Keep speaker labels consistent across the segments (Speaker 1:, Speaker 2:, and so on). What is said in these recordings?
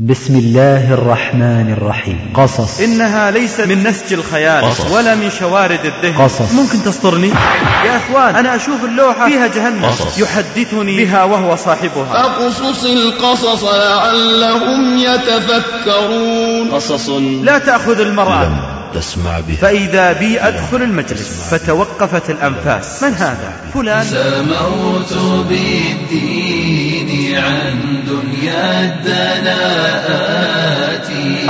Speaker 1: بسم الله الرحمن الرحيم قصص
Speaker 2: إنها ليست من نسج الخيال
Speaker 3: قصص.
Speaker 2: ولا من شوارد الذهن.
Speaker 1: قصص.
Speaker 2: ممكن تسطرني يا أخوان أنا أشوف اللوحة فيها جهنم.
Speaker 3: قصص.
Speaker 2: يحدثني بها وهو صاحبها.
Speaker 4: فاقصص القصص لعلهم يتفكرون.
Speaker 3: قصص.
Speaker 2: لا تأخذ المرأة.
Speaker 3: لم تسمع بها.
Speaker 2: فإذا بي أدخل المجلس فتوقفت الأنفاس. من هذا؟ فلان.
Speaker 5: سموت بالدين عن دنيا الدناءات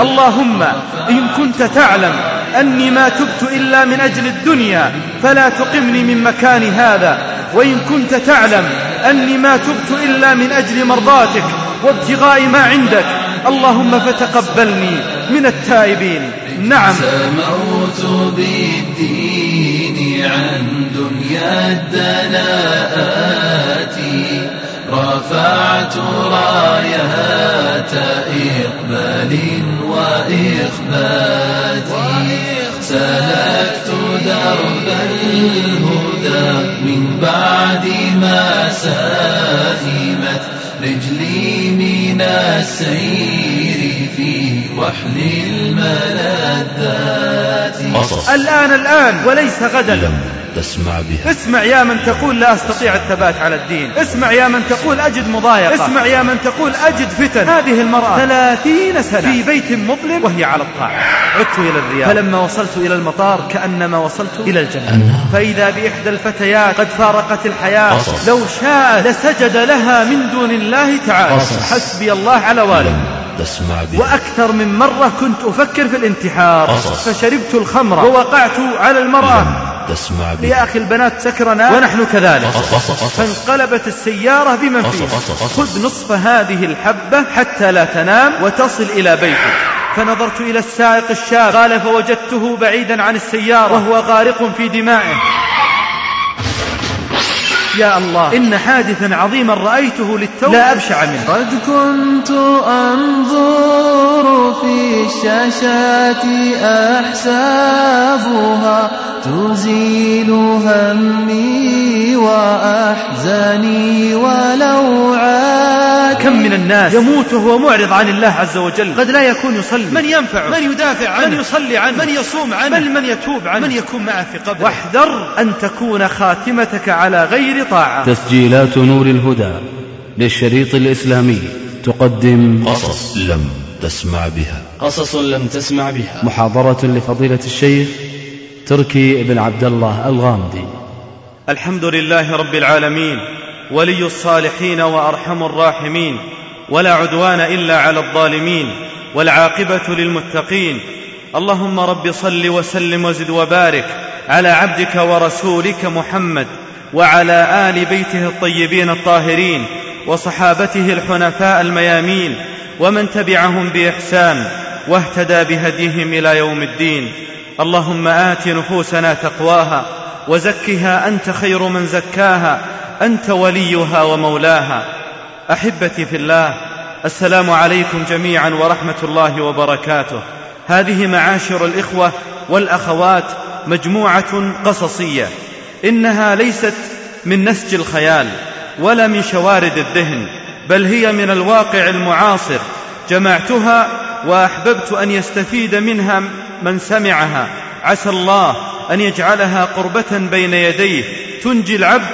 Speaker 2: اللهم إن كنت تعلم أني ما تبت إلا من أجل الدنيا فلا تقمني من مكان هذا. وإن كنت تعلم أني ما تبت إلا من أجل مرضاتك وابتغاء ما عندك اللهم فتقبلني من التائبين. نعم.
Speaker 5: سموت بالدين عن دنيا الدناءات رفعت رايات إقبال وإخبات. سلكت درب الهدى من بعد ما ساهمت. رجلي من السير في وحل الملذات.
Speaker 2: الآن الآن وليس غدا.
Speaker 3: تسمع بها.
Speaker 2: اسمع يا من تقول لا أستطيع الثبات على الدين. اسمع يا من تقول أجد مضايقة. اسمع يا من تقول أجد فتن. هذه المرأة ثلاثين سنة. في بيت مظلم وهي على الطاعة. عدت إلى الرياض. فلما وصلت إلى المطار كأنما وصلت إلى الجنة. فإذا بإحدى الفتيات قد فارقت الحياة
Speaker 3: قصص.
Speaker 2: لو شاء لسجد لها من دون الله تعالى.
Speaker 3: قصص.
Speaker 2: حسبي الله على والد.
Speaker 3: تسمع
Speaker 2: وأكثر من مرة كنت أفكر في الانتحار.
Speaker 3: قصص.
Speaker 2: فشربت الخمر ووقعت على المرأة.
Speaker 3: لم تسمع
Speaker 2: يا أخي البنات سكرنا. ونحن كذلك. فانقلبت السيارة بمن فيها. خذ نصف هذه الحبة حتى لا تنام وتصل إلى بيتك. فنظرت إلى السائق الشاب. قال فوجدته بعيدا عن السيارة. وهو غارق في دمائه. يا الله. إن حادثا عظيما رأيته للتو لا أبشع منه.
Speaker 5: قد كنت أنظر في الشاشات أحسابها تزيل همي وأحزاني ولوعاتي
Speaker 2: كم من الناس يموت وهو معرض عن الله عز وجل. قد لا يكون يصلي. من ينفع؟ من يدافع عنه؟ من يصلي عنه؟ من يصوم عنه؟ بل من يتوب عنه؟ من يكون معه في قبره؟ واحذر أن تكون خاتمتك على غير طاعة.
Speaker 6: تسجيلات نور الهدى للشريط الإسلامي. تقدم
Speaker 3: قصص لم تسمع بها.
Speaker 7: قصص لم تسمع بها.
Speaker 6: محاضرة لفضيلة الشيخ تركي بن عبد الله الغامدي.
Speaker 2: الحمد لله رب العالمين ولي الصالحين وأرحم الراحمين ولا عدوان إلا على الظالمين والعاقبة للمتقين. اللهم رب صل وسلم وزد وبارك على عبدك ورسولك محمد. وعلى آل بيته الطيبين الطاهرين وصحابته الحنفاء الميامين ومن تبعهم بإحسان واهتدى بهديهم إلى يوم الدين. اللهم آت نفوسنا تقواها وزكها أنت خير من زكاها أنت وليها ومولاها. أحبتي في الله السلام عليكم جميعا ورحمة الله وبركاته. هذه معاشر الإخوة والأخوات مجموعة قصصية. إنها ليست من نسج الخيال ولا من شوارد الذهن بل هي من الواقع المعاصر. جمعتها وأحببت أن يستفيد منها من سمعها. عسى الله أن يجعلها قربة بين يديه. تنجي العبد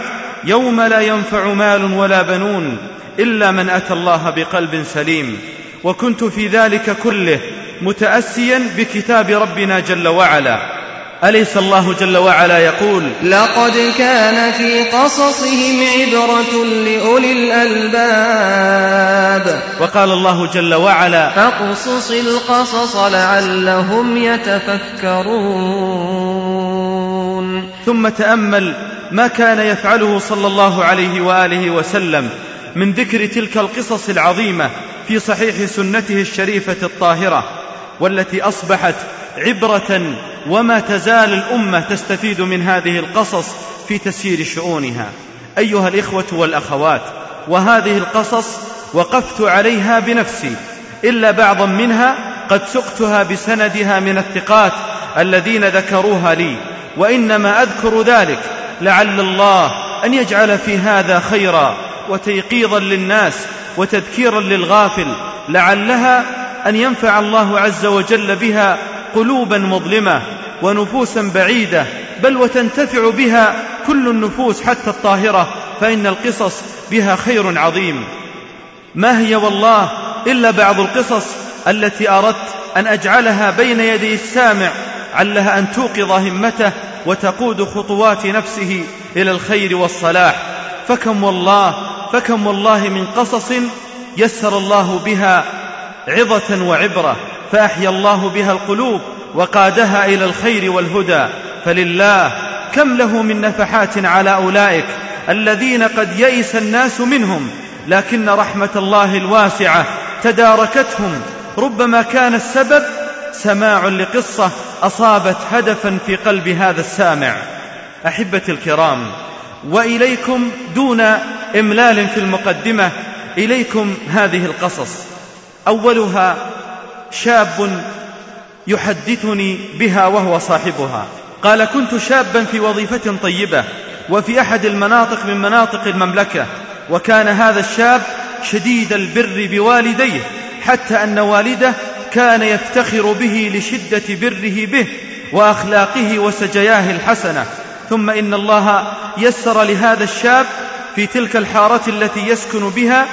Speaker 2: يوم لا ينفع مال ولا بنون إلا من أتى الله بقلب سليم. وكنت في ذلك كله متأسيا بكتاب ربنا جل وعلا. أليس الله جل وعلا يقول؟
Speaker 8: لقد كان في قصصهم عبرة لأولي الألباب.
Speaker 2: وقال الله جل وعلا
Speaker 8: فاقصص القصص لعلهم يتفكرون.
Speaker 2: ثم تأمل ما كان يفعله صلى الله عليه وآله وسلم من ذكر تلك القصص العظيمة في صحيح سنته الشريفة الطاهرة والتي أصبحت عبرة وما تزال الأمة تستفيد من هذه القصص في تسيير شؤونها. أيها الإخوة والأخوات وهذه القصص وقفت عليها بنفسي إلا بعضا منها قد سقتها بسندها من الثقات الذين ذكروها لي وإنما أذكر ذلك لعل الله أن يجعل في هذا خيرا وتيقيظا للناس وتذكيرا للغافل لعلها أن ينفع الله عز وجل بها قلوبا مظلمة ونفوسا بعيدة بل وتنتفع بها كل النفوس حتى الطاهرة فإن القصص بها خير عظيم. ما هي والله إلا بعض القصص التي أردت أن أجعلها بين يدي السامع علها أن توقظ همته وتقود خطوات نفسه إلى الخير والصلاح. فكم والله فكم والله من قصص يسر الله بها عظة وعبرة. فأحيا الله بها القلوب وقادها إلى الخير والهدى. فلله كم له من نفحات على أولئك الذين قد يئس الناس منهم لكن رحمة الله الواسعة تداركتهم. ربما كان السبب سماع لقصة أصابت هدفا في قلب هذا السامع. أحبتي الكرام وإليكم دون إملال في المقدمة إليكم هذه القصص. أولها شاب يحدثني بها وهو صاحبها. قال كنت شابا في وظيفة طيبة وفي أحد المناطق من مناطق المملكة وكان هذا الشاب شديد البر بوالديه حتى أن والده كان يفتخر به لشدة بره به وأخلاقه وسجياه الحسنة. ثم إن الله يسر لهذا الشاب في تلك الحارة التي يسكن بها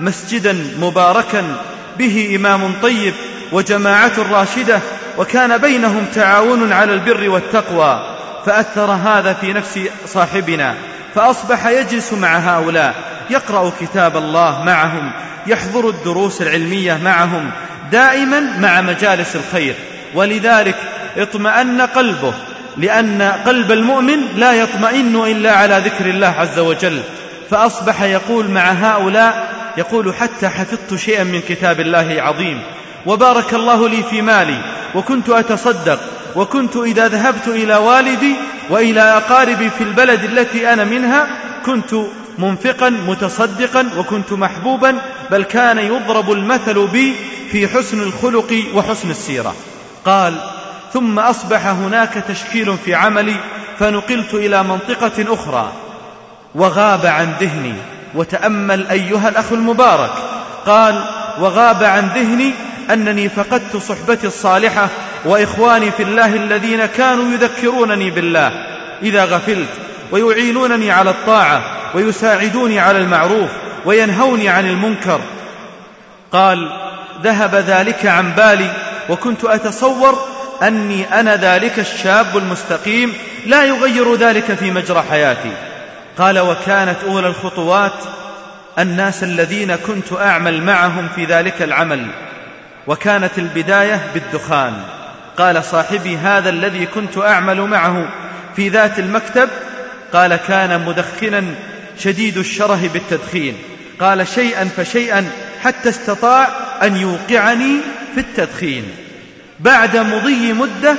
Speaker 2: مسجدا مباركا به إمام طيب وجماعة راشدة وكان بينهم تعاون على البر والتقوى فأثر هذا في نفس صاحبنا فأصبح يجلس مع هؤلاء يقرأ كتاب الله معهم يحضر الدروس العلمية معهم دائما مع مجالس الخير ولذلك اطمأن قلبه لأن قلب المؤمن لا يطمئن إلا على ذكر الله عز وجل فأصبح يقول مع هؤلاء يقول حتى حفظت شيئا من كتاب الله عظيم وبارك الله لي في مالي وكنت أتصدق وكنت إذا ذهبت إلى والدي وإلى أقاربي في البلد التي أنا منها كنت منفقا متصدقا وكنت محبوبا بل كان يضرب المثل بي في حسن الخلق وحسن السيرة. قال ثم أصبح هناك تشكيل في عملي فنقلت إلى منطقة أخرى وغاب عن ذهني. وتأمل أيها الأخ المبارك. قال وغاب عن ذهني أنني فقدت صحبتي الصالحة وإخواني في الله الذين كانوا يذكرونني بالله. إذا غفلت ويعينونني على الطاعة ويساعدوني على المعروف وينهوني عن المنكر. قال ذهب ذلك عن بالي وكنت أتصور أني أنا ذلك الشاب المستقيم لا يغير ذلك في مجرى حياتي. قال وكانت أولى الخطوات الناس الذين كنت أعمل معهم في ذلك العمل وكانت البداية بالدخان. قال صاحبي هذا الذي كنت أعمل معه في ذات المكتب؟ قال كان مدخنا شديد الشره بالتدخين. قال شيئا فشيئا حتى استطاع أن يوقعني في التدخين. بعد مضي مدة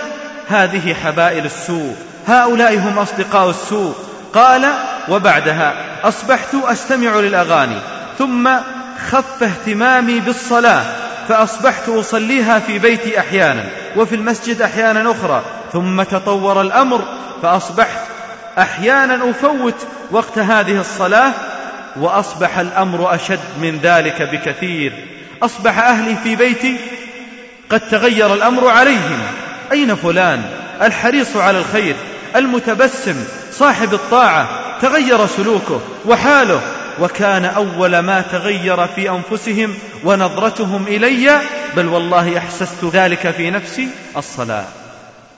Speaker 2: هذه حبائل السوء هؤلاء هم أصدقاء السوء. قال وبعدها أصبحت أستمع للأغاني ثم خف اهتمامي بالصلاة فأصبحت أصليها في بيتي أحيانا وفي المسجد أحيانا أخرى ثم تطور الأمر فأصبحت أحيانا أفوت وقت هذه الصلاة وأصبح الأمر أشد من ذلك بكثير. أصبح أهلي في بيتي قد تغير الأمر عليهم. أين فلان؟ الحريص على الخير المتبسم صاحب الطاعة. تغير سلوكه وحاله وكان أول ما تغير في أنفسهم ونظرتهم إلي بل والله أحسست ذلك في نفسي الصلاة.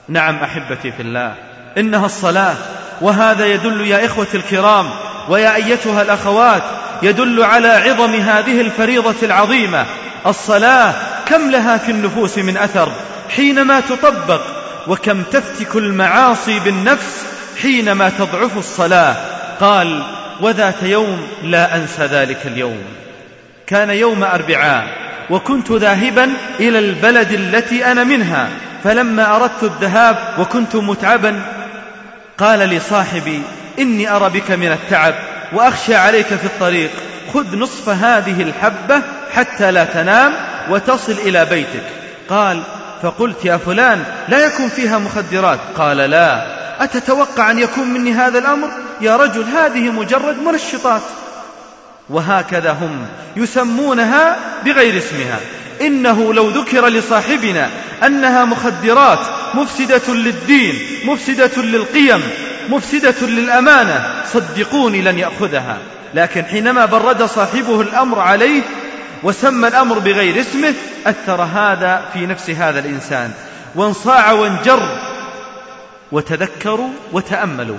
Speaker 2: نعم أحبتي في الله إنها الصلاة وهذا يدل يا إخوة الكرام ويا أيتها الأخوات يدل على عظم هذه الفريضة العظيمة. الصلاة كم لها في النفوس من أثر حينما تطبق وكم تفتك المعاصي بالنفس حينما تضعف الصلاة. قال وذات يوم لا أنسى ذلك اليوم. كان يوم أربعاء وكنت ذاهبا إلى البلد التي أنا منها فلما أردت الذهاب وكنت متعبا قال لي صاحبي إني أرى بك من التعب وأخشى عليك في الطريق خذ نصف هذه الحبة حتى لا تنام وتصل إلى بيتك. قال فقلت يا فلان لا يكون فيها مخدرات. قال لا. أتتوقع أن يكون مني هذا الأمر؟ يا رجل هذه مجرد منشطات وهكذا هم يسمونها بغير اسمها. إنه لو ذكر لصاحبنا أنها مخدرات مفسدة للدين مفسدة للقيم مفسدة للأمانة صدقوني لن يأخذها. لكن حينما برد صاحبه الأمر عليه وسمى الأمر بغير اسمه أثر هذا في نفس هذا الإنسان. وانصاع وانجر وتذكروا وتأملوا.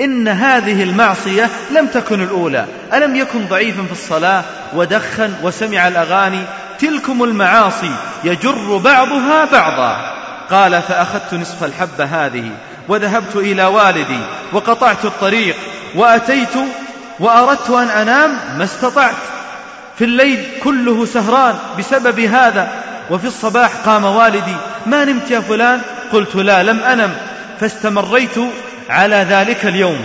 Speaker 2: إن هذه المعصية لم تكن الأولى. ألم يكن ضعيفا في الصلاة ودخن وسمع الأغاني؟ تلكم المعاصي يجر بعضها بعضا. قال فأخذت نصف الحبة هذه وذهبت إلى والدي وقطعت الطريق وأتيت وأردت أن أنام ما استطعت. في الليل كله سهران بسبب هذا. وفي الصباح قام والدي ما نمت يا فلان؟ قلت لا لم أنم. فاستمريت على ذلك اليوم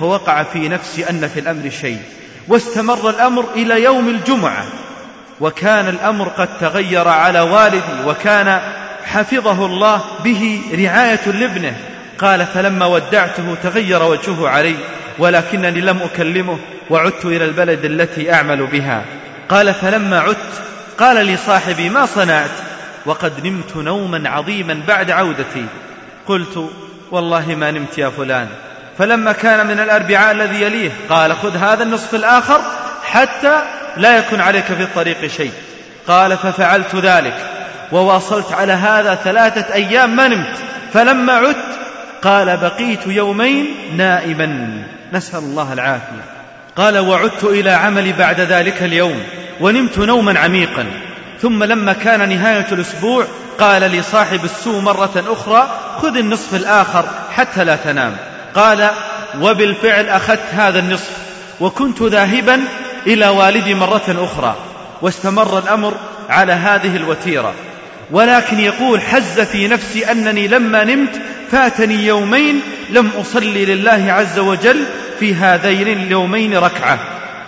Speaker 2: فوقع في نفسي أن في الأمر شيء واستمر الأمر إلى يوم الجمعة وكان الأمر قد تغير على والدي وكان حفظه الله به رعاية لابنه قال فلما ودعته تغير وجهه علي ولكنني لم أكلمه وعدت إلى البلد التي أعمل بها. قال فلما عدت قال لي صاحبي ما صنعت؟ وقد نمت نوما عظيما بعد عودتي قلت والله ما نمت يا فلان. فلما كان من الأربعاء الذي يليه قال خذ هذا النصف الآخر حتى لا يكون عليك في الطريق شيء. قال ففعلت ذلك وواصلت على هذا ثلاثة أيام ما نمت. فلما عدت قال بقيت يومين نائما. نسأل الله العافية. قال وعدت إلى عملي بعد ذلك اليوم ونمت نوما عميقا. ثم لما كان نهاية الأسبوع قال لي صاحب السوء مرة أخرى خذ النصف الآخر حتى لا تنام. قال وبالفعل أخذت هذا النصف وكنت ذاهبا إلى والدي مرة أخرى واستمر الأمر على هذه الوتيرة. ولكن يقول حز في نفسي أنني لما نمت فاتني يومين لم أصلي لله عز وجل في هذين اليومين ركعة.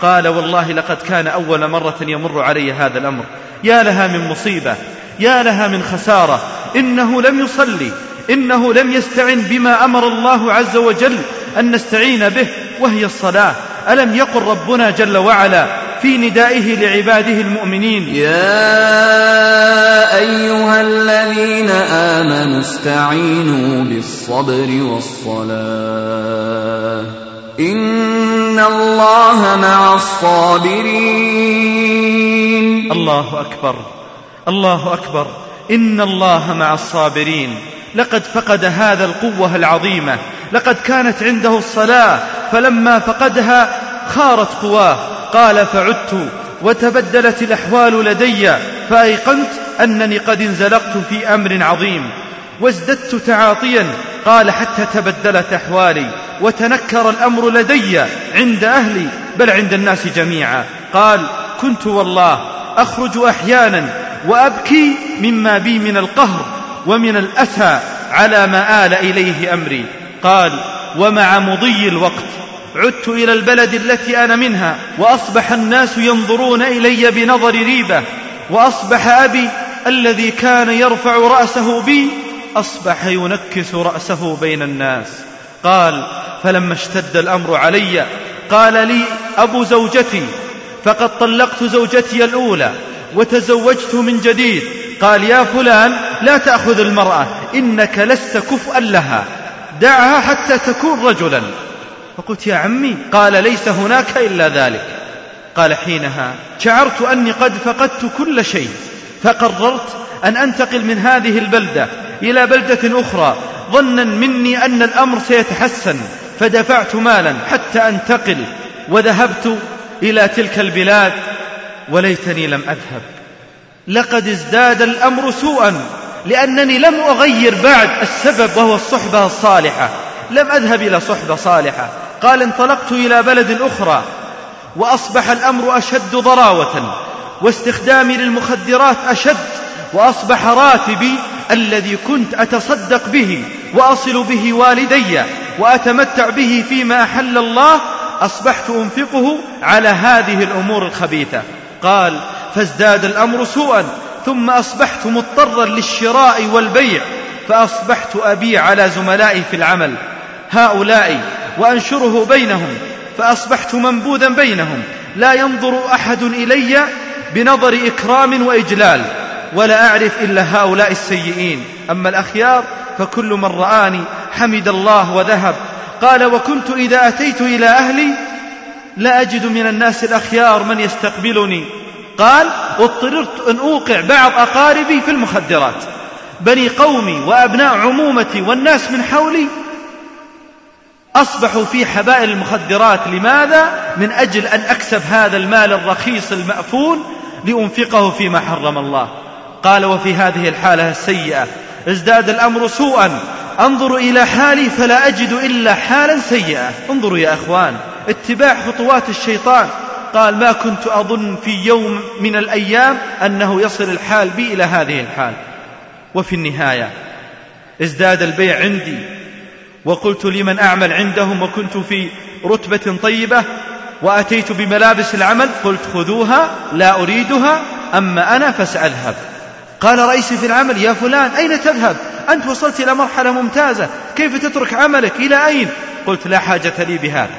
Speaker 2: قال والله لقد كان أول مرة يمر علي هذا الأمر. يا لها من مصيبة يا لها من خسارة إنه لم يصلي. إنه لم يستعن بما أمر الله عز وجل أن نستعين به وهي الصلاة. ألم يقل ربنا جل وعلا في ندائه لعباده المؤمنين؟
Speaker 8: يا أيها الذين آمنوا استعينوا بالصبر والصلاة. إن الله مع الصابرين.
Speaker 2: الله أكبر. الله أكبر. إن الله مع الصابرين. لقد فقد هذا القوة العظيمة لقد كانت عنده الصلاة فلما فقدها خارت قواه. قال فعدت وتبدلت الأحوال لدي فأيقنت أنني قد انزلقت في أمر عظيم. وازددت تعاطيا. قال حتى تبدلت أحوالي وتنكر الأمر لدي عند أهلي بل عند الناس جميعا. قال كنت والله أخرج أحيانا وأبكي مما بي من القهر ومن الأسى على ما آل إليه أمري. قال ومع مضي الوقت عدت إلى البلد التي أنا منها وأصبح الناس ينظرون إلي بنظر ريبة وأصبح أبي الذي كان يرفع رأسه بي أصبح ينكس رأسه بين الناس. قال فلما اشتد الأمر علي قال لي أبو زوجتي فقد طلقت زوجتي الأولى وتزوجت من جديد. قال يا فلان لا تأخذ المرأة إنك لست كفءا لها دعها حتى تكون رجلا. فقلت يا عمي قال ليس هناك إلا ذلك. قال حينها شعرت أني قد فقدت كل شيء فقررت أن أنتقل من هذه البلدة إلى بلدة أخرى ظنا مني أن الأمر سيتحسن فدفعت مالا حتى أنتقل وذهبت إلى تلك البلاد وليتني لم أذهب. لقد ازداد الأمر سوءا لأنني لم أغير بعد السبب وهو الصحبة الصالحة. لم أذهب إلى صحبة صالحة. قال انطلقت إلى بلد أخرى وأصبح الأمر أشد ضراوة واستخدامي للمخدرات أشد وأصبح راتبي الذي كنت أتصدق به وأصل به والدي وأتمتع به فيما أحل الله أصبحت أنفقه على هذه الأمور الخبيثة. قال فازداد الأمر سوءا ثم أصبحت مضطرا للشراء والبيع فأصبحت أبيع على زملائي في العمل هؤلاء وأنشره بينهم فأصبحت منبوذا بينهم لا ينظر أحد إلي بنظر إكرام وإجلال ولا أعرف إلا هؤلاء السيئين. أما الأخيار فكل من رآني حمد الله وذهب قال وكنت إذا أتيت إلى أهلي لا أجد من الناس الأخيار من يستقبلني. قال اضطررت أن أوقع بعض أقاربي في المخدرات. بني قومي وأبناء عمومتي والناس من حولي أصبحوا في حبائل المخدرات. لماذا؟ من أجل أن أكسب هذا المال الرخيص المأفون لأنفقه فيما حرم الله. قال وفي هذه الحالة السيئة ازداد الأمر سوءا. أنظر إلى حالي فلا أجد إلا حالا سيئة. انظروا يا أخوان اتباع خطوات الشيطان. قال ما كنت أظن في يوم من الأيام أنه يصل الحال بي إلى هذه الحال. وفي النهاية ازداد البيع عندي وقلت لمن أعمل عندهم وكنت في رتبة طيبة وأتيت بملابس العمل قلت خذوها لا أريدها أما أنا فسأذهب. قال رئيسي في العمل يا فلان أين تذهب؟ أنت وصلت إلى مرحلة ممتازة كيف تترك عملك؟ إلى أين؟ قلت لا حاجة لي بهذا.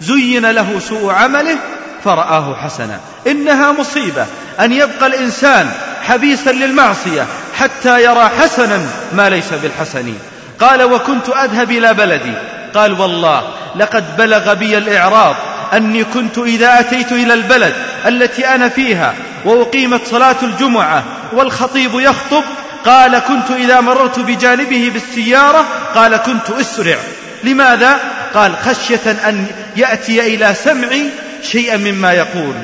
Speaker 2: زين له سوء عمله فرآه حسنا. إنها مصيبة أن يبقى الإنسان حبيسا للمعصية حتى يرى حسنا ما ليس بالحسن. قال وكنت أذهب إلى بلدي. قال والله لقد بلغ بي الإعراض أني كنت إذا أتيت إلى البلد التي أنا فيها وأقيمت صلاة الجمعة والخطيب يخطب قال كنت إذا مررت بجانبه بالسيارة. قال كنت أسرع. لماذا؟ قال خشية أن يأتي إلى سمعي شيئا مما يقول.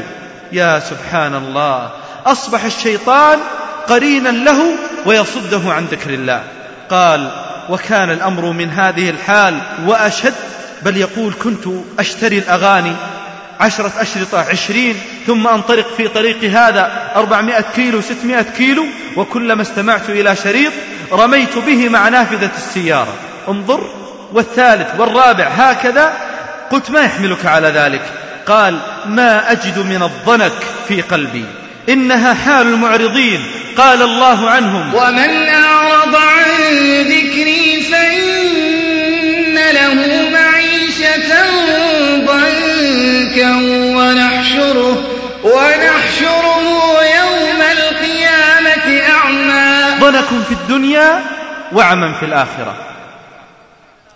Speaker 2: يا سبحان الله أصبح الشيطان قرينا له ويصده عن ذكر الله. قال وكان الأمر من هذه الحال وأشد بل يقول كنت أشتري الأغاني عشرة أشرطة عشرين ثم أنطلق في طريق هذا أربعمائة كيلو ستمائة كيلو وكلما استمعت إلى شريط رميت به مع نافذة السيارة. انظر والثالث والرابع هكذا قلت ما يحملك على ذلك؟ قال ما أجد من الضنك في قلبي إنها حال المعرضين. قال الله عنهم
Speaker 9: ومن أعرض عن ذكري فإن له معيشة ضنكا ونحشره ونحشره يوم القيامة أعمى.
Speaker 2: ضنك في الدنيا وعمى في الآخرة.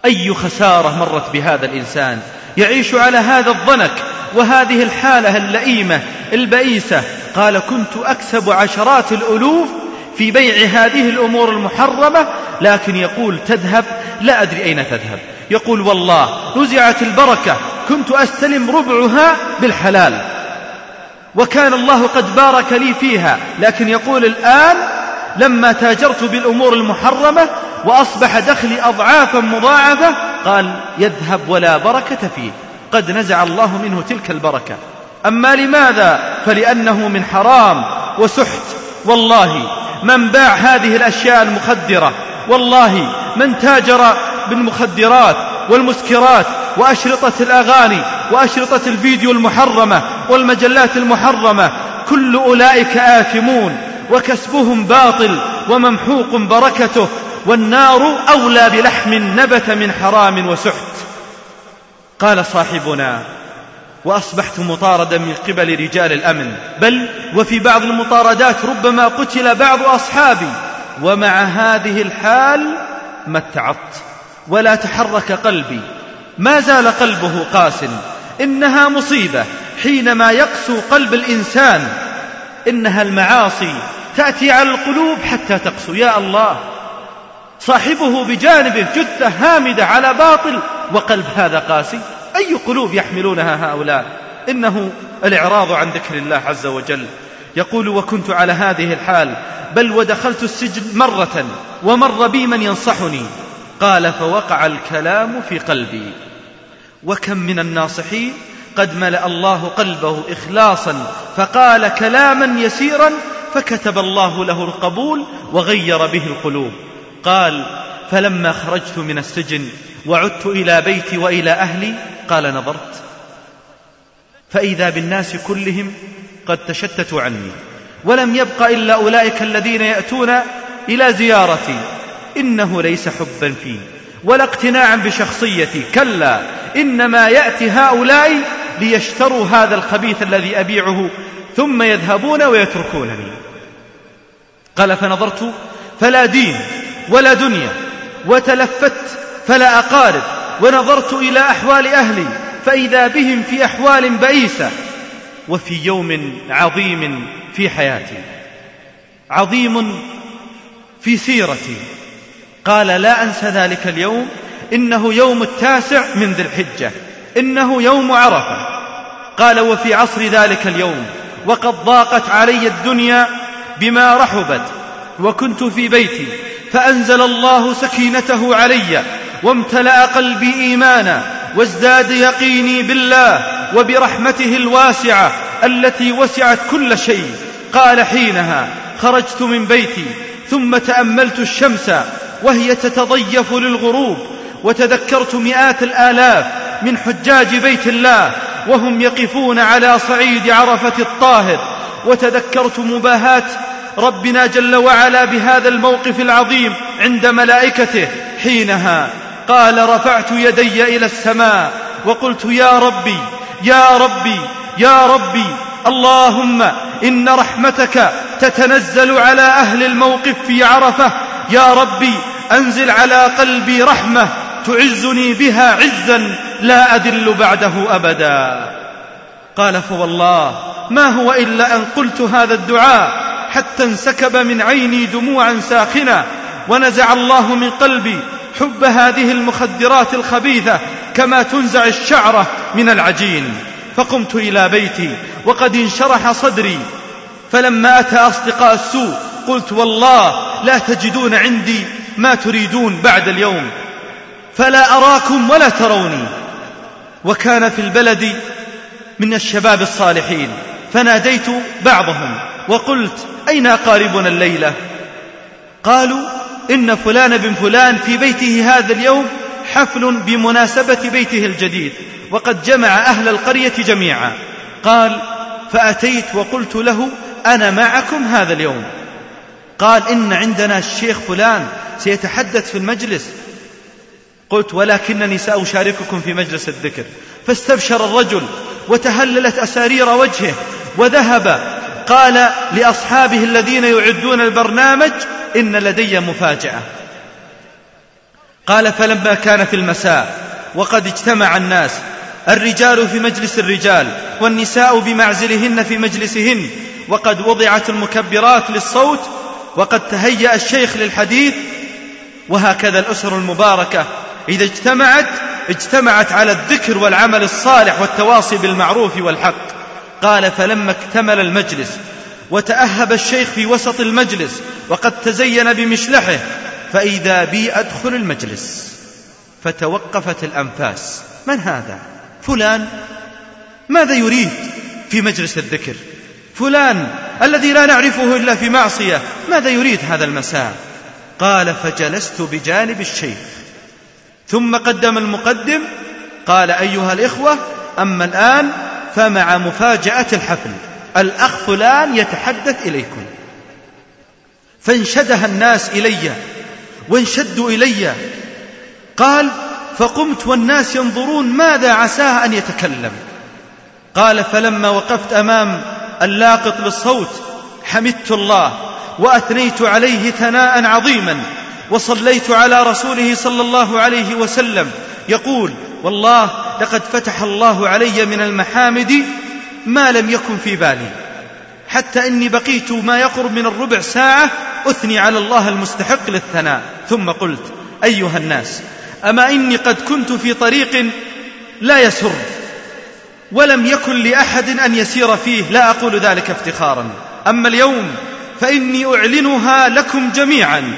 Speaker 2: أي خسارة مرت بهذا الإنسان؟ يعيش على هذا الضنك. وهذه الحالة اللئيمة البئيسة. قال كنت أكسب عشرات الألوف في بيع هذه الأمور المحرمة لكن يقول تذهب؟ لا أدري أين تذهب. يقول والله نزعت البركة كنت أستلم ربعها بالحلال. وكان الله قد بارك لي فيها لكن يقول الآن لما تاجرت بالأمور المحرمة وأصبح دخلي أضعافا مضاعفة قال يذهب ولا بركة فيه. قد نزع الله منه تلك البركة. أما لماذا؟ فلأنه من حرام وسحت. والله من باع هذه الأشياء المخدرة والله من تاجر بالمخدرات والمسكرات وأشرطة الأغاني وأشرطة الفيديو المحرمة والمجلات المحرمة كل أولئك آثمون وكسبهم باطل وممحوق بركته والنار أولى بلحم نبت من حرام وسحت. قال صاحبنا وأصبحت مطاردا من قبل رجال الأمن. بل وفي بعض المطاردات ربما قتل بعض أصحابي. ومع هذه الحال ما اتعظت ولا تحرك قلبي. ما زال قلبه قاس. إنها مصيبة حينما يقسو قلب الإنسان. إنها المعاصي تأتي على القلوب حتى تقسو. يا الله! صاحبه بجانبه جثة هامدة على باطل. وقلب هذا قاسي أي قلوب يحملونها هؤلاء؟ إنه الإعراض عن ذكر الله عز وجل. يقول وكنت على هذه الحال بل ودخلت السجن مرة ومر بي من ينصحني. قال فوقع الكلام في قلبي. وكم من الناصحين قد ملأ الله قلبه إخلاصا فقال كلاما يسيرا فكتب الله له القبول وغير به القلوب. قال فلما خرجت من السجن وعدت إلى بيتي وإلى أهلي قال نظرت. فإذا بالناس كلهم قد تشتتوا عني ولم يبق إلا أولئك الذين يأتون إلى زيارتي. إنه ليس حبا فيه ولا اقتناعا بشخصيتي. كلا إنما يأتي هؤلاء ليشتروا هذا الخبيث الذي أبيعه ثم يذهبون ويتركونني. قال فنظرت فلا دين ولا دنيا وتلفت فلا أقارب ونظرت إلى أحوال أهلي فإذا بهم في أحوال بئيسة وفي يوم عظيم في حياتي. عظيم في سيرتي. قال لا أنسى ذلك اليوم إنه يوم التاسع من ذي الحجة إنه يوم عرفة. قال وفي عصر ذلك اليوم وقد ضاقت علي الدنيا بما رحبت وكنت في بيتي فأنزل الله سكينته علي وامتلأ قلبي إيمانا وازداد يقيني بالله وبرحمته الواسعة التي وسعت كل شيء. قال حينها خرجت من بيتي ثم تأملت الشمس وهي تتضيف للغروب وتذكرت مئات الآلاف من حجاج بيت الله وهم يقفون على صعيد عرفة الطاهر. وتذكرت مباهاة ربنا جل وعلا بهذا الموقف العظيم عند ملائكته. حينها قال رفعت يدي إلى السماء وقلت يا ربي يا ربي يا ربي اللهم إن رحمتك تتنزل على أهل الموقف في عرفة. يا ربي أنزل على قلبي رحمة تعزني بها عزا لا أذل بعده أبدا. قال فوالله ما هو إلا أن قلت هذا الدعاء حتى انسكب من عيني دموعا ساخنة ونزع الله من قلبي حب هذه المخدرات الخبيثة كما تنزع الشعرة من العجين. فقمت إلى بيتي وقد انشرح صدري. فلما أتى أصدقاء السوء قلت والله لا تجدون عندي ما تريدون بعد اليوم. فلا أراكم ولا تروني. وكان في البلد من الشباب الصالحين. فناديت بعضهم وقلت أين أقاربنا الليلة؟ قالوا إن فلان بن فلان في بيته هذا اليوم حفل بمناسبة بيته الجديد وقد جمع أهل القرية جميعا. قال فأتيت وقلت له أنا معكم هذا اليوم. قال إن عندنا الشيخ فلان سيتحدث في المجلس. قلت ولكنني سأشارككم في مجلس الذكر. فاستبشر الرجل وتهللت أسارير وجهه وذهب. قال لأصحابه الذين يعدون البرنامج إن لدي مفاجأة. قال فلما كان في المساء وقد اجتمع الناس الرجال في مجلس الرجال والنساء بمعزلهن في مجلسهن وقد وضعت المكبرات للصوت وقد تهيأ الشيخ للحديث وهكذا الأسر المباركة. إذا اجتمعت اجتمعت على الذكر والعمل الصالح والتواصي بالمعروف والحق. قال فلما اكتمل المجلس وتأهب الشيخ في وسط المجلس وقد تزين بمشلحه فإذا بي أدخل المجلس. فتوقفت الأنفاس. من هذا؟ فلان. ماذا يريد في مجلس الذكر؟ فلان الذي لا نعرفه إلا في معصية. ماذا يريد هذا المساء؟ قال فجلست بجانب الشيخ. ثم قدم المقدم قال أيها الإخوة أما الآن فمع مفاجأة الحفل. الأخ فلان يتحدث إليكم. فانشدها الناس إلي وانشدوا إلي. قال فقمت والناس ينظرون ماذا عساه أن يتكلم. قال فلما وقفت أمام اللاقط للصوت حمدت الله وأثنيت عليه ثناء عظيما وصليت على رسوله صلى الله عليه وسلم. يقول والله لقد فتح الله علي من المحامد ما لم يكن في بالي. حتى إني بقيت ما يقرب من الربع ساعة أثني على الله المستحق للثناء. ثم قلت أيها الناس أما إني قد كنت في طريق لا يسر ولم يكن لأحد أن يسير فيه لا أقول ذلك افتخارا. أما اليوم فإني أعلنها لكم جميعا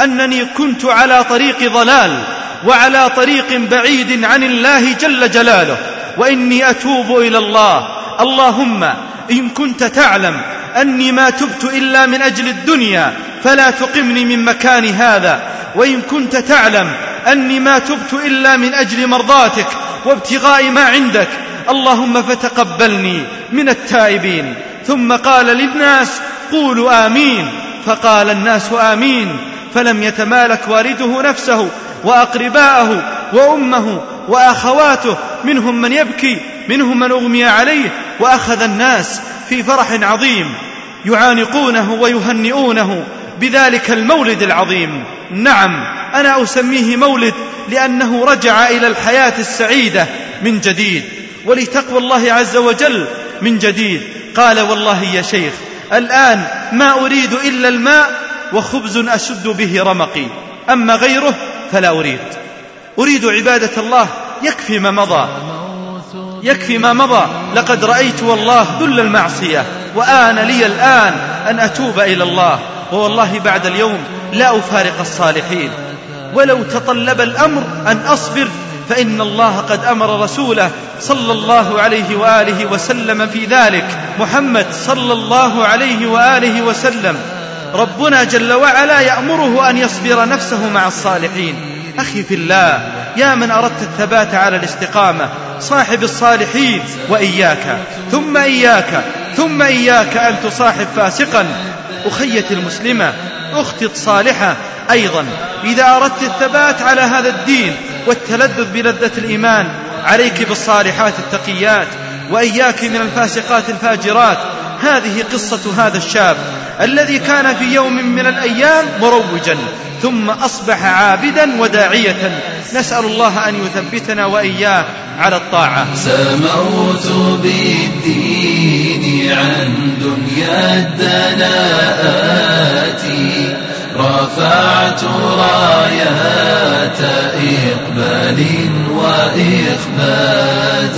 Speaker 2: أنني كنت على طريق ضلال وعلى طريق بعيد عن الله جل جلاله وإني أتوب إلى الله اللهم إن كنت تعلم أني ما تبت إلا من أجل الدنيا فلا تقمني من مكان هذا وإن كنت تعلم أني ما تبت إلا من أجل مرضاتك وابتغاء ما عندك اللهم فتقبلني من التائبين. ثم قال للناس قولوا آمين فقال الناس آمين. فلم يتمالك والده نفسه وأقرباءه وأمه وأخواته منهم من يبكي منهم من أغمي عليه وأخذ الناس في فرح عظيم يعانقونه ويهنئونه بذلك المولد العظيم. نعم أنا أسميه مولد لأنه رجع إلى الحياة السعيدة من جديد ولتقوى الله عز وجل من جديد. قال والله يا شيخ الآن ما أريد إلا الماء وخبز أسد به رمقي أما غيره فلا أريد. أريد عبادة الله يكفي ما مضى. يكفي ما مضى. لقد رأيت والله ذل المعصية وآن لي الآن أن أتوب إلى الله. ووالله بعد اليوم لا أفارق الصالحين. ولو تطلب الأمر أن أصبر فإن الله قد أمر رسوله صلى الله عليه وآله وسلم في ذلك. محمد صلى الله عليه وآله وسلم. ربنا جل وعلا يأمره أن يصبر نفسه مع الصالحين. أخي في الله يا من أردت الثبات على الاستقامة صاحب الصالحين وإياك ثم إياك ثم إياك أن تصاحب فاسقا. أخيتي المسلمة أختي الصالحة أيضا. إذا أردت الثبات على هذا الدين والتلذذ بلذة الإيمان عليك بالصالحات التقيات وإياك من الفاسقات الفاجرات هذه قصة هذا الشاب الذي كان في يوم من الأيام مروجا ثم أصبح عابدا وداعية. نسأل الله أن يثبتنا وإياه على الطاعة.
Speaker 10: سموت بالدين عن دنيا الدناءات رفعت رايات إقبال وإخبات.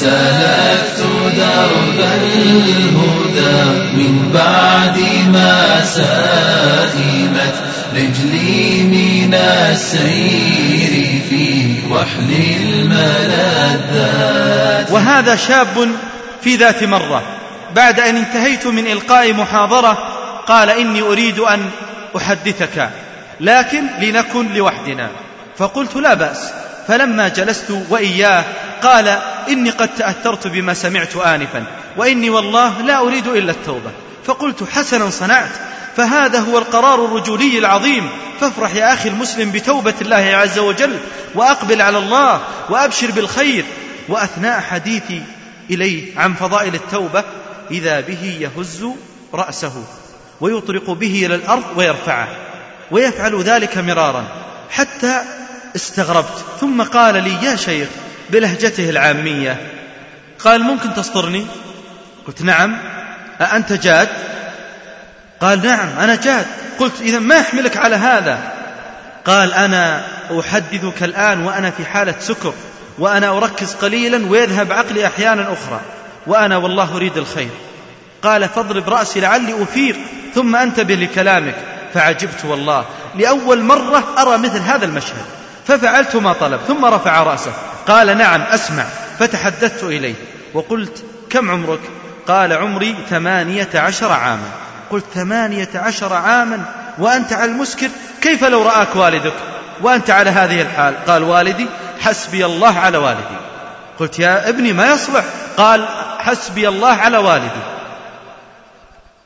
Speaker 10: سلكت درب الهدى من بعد ما سائمت رجلي من السير في وحل الملذات.
Speaker 2: وهذا شاب في ذات مرة بعد أن انتهيت من إلقاء محاضرة قال إني أريد أن أحدثك لكن لنكن لوحدنا. فقلت لا بأس. فلما جلست وإياه قال إني قد تأثرت بما سمعت آنفا وإني والله لا أريد إلا التوبة. فقلت حسنا صنعت فهذا هو القرار الرجولي العظيم. فافرح يا أخي المسلم بتوبة الله عز وجل وأقبل على الله وأبشر بالخير. وأثناء حديثي إليه عن فضائل التوبة إذا به يهز رأسه ويطرق به إلى الأرض ويرفعه ويفعل ذلك مرارا حتى استغربت ثم قال لي يا شيخ بلهجته العامية. قال ممكن تسطرني قلت نعم. أأنت جاد؟ قال نعم أنا جاد. قلت إذا ما يحملك على هذا. قال أنا أحدثك الآن وأنا في حالة سكر وأنا أركز قليلا ويذهب عقلي أحيانا أخرى وأنا والله أريد الخير. قال فاضرب رأسي لعلي أفيق ثم أنتبه لكلامك. فعجبت والله لأول مرة أرى مثل هذا المشهد. ففعلت ما طلب ثم رفع رأسه قال نعم أسمع فتحدثت إليه وقلت كم عمرك؟ قال عمري ثمانية عشر عاما. قلت ثمانية عشر عاما وأنت على المسكر؟ كيف لو رآك والدك؟ وأنت على هذه الحال؟ قال والدي حسبي الله على والدي. قلت يا ابني ما يصلح؟ قال حسبي الله على والدي.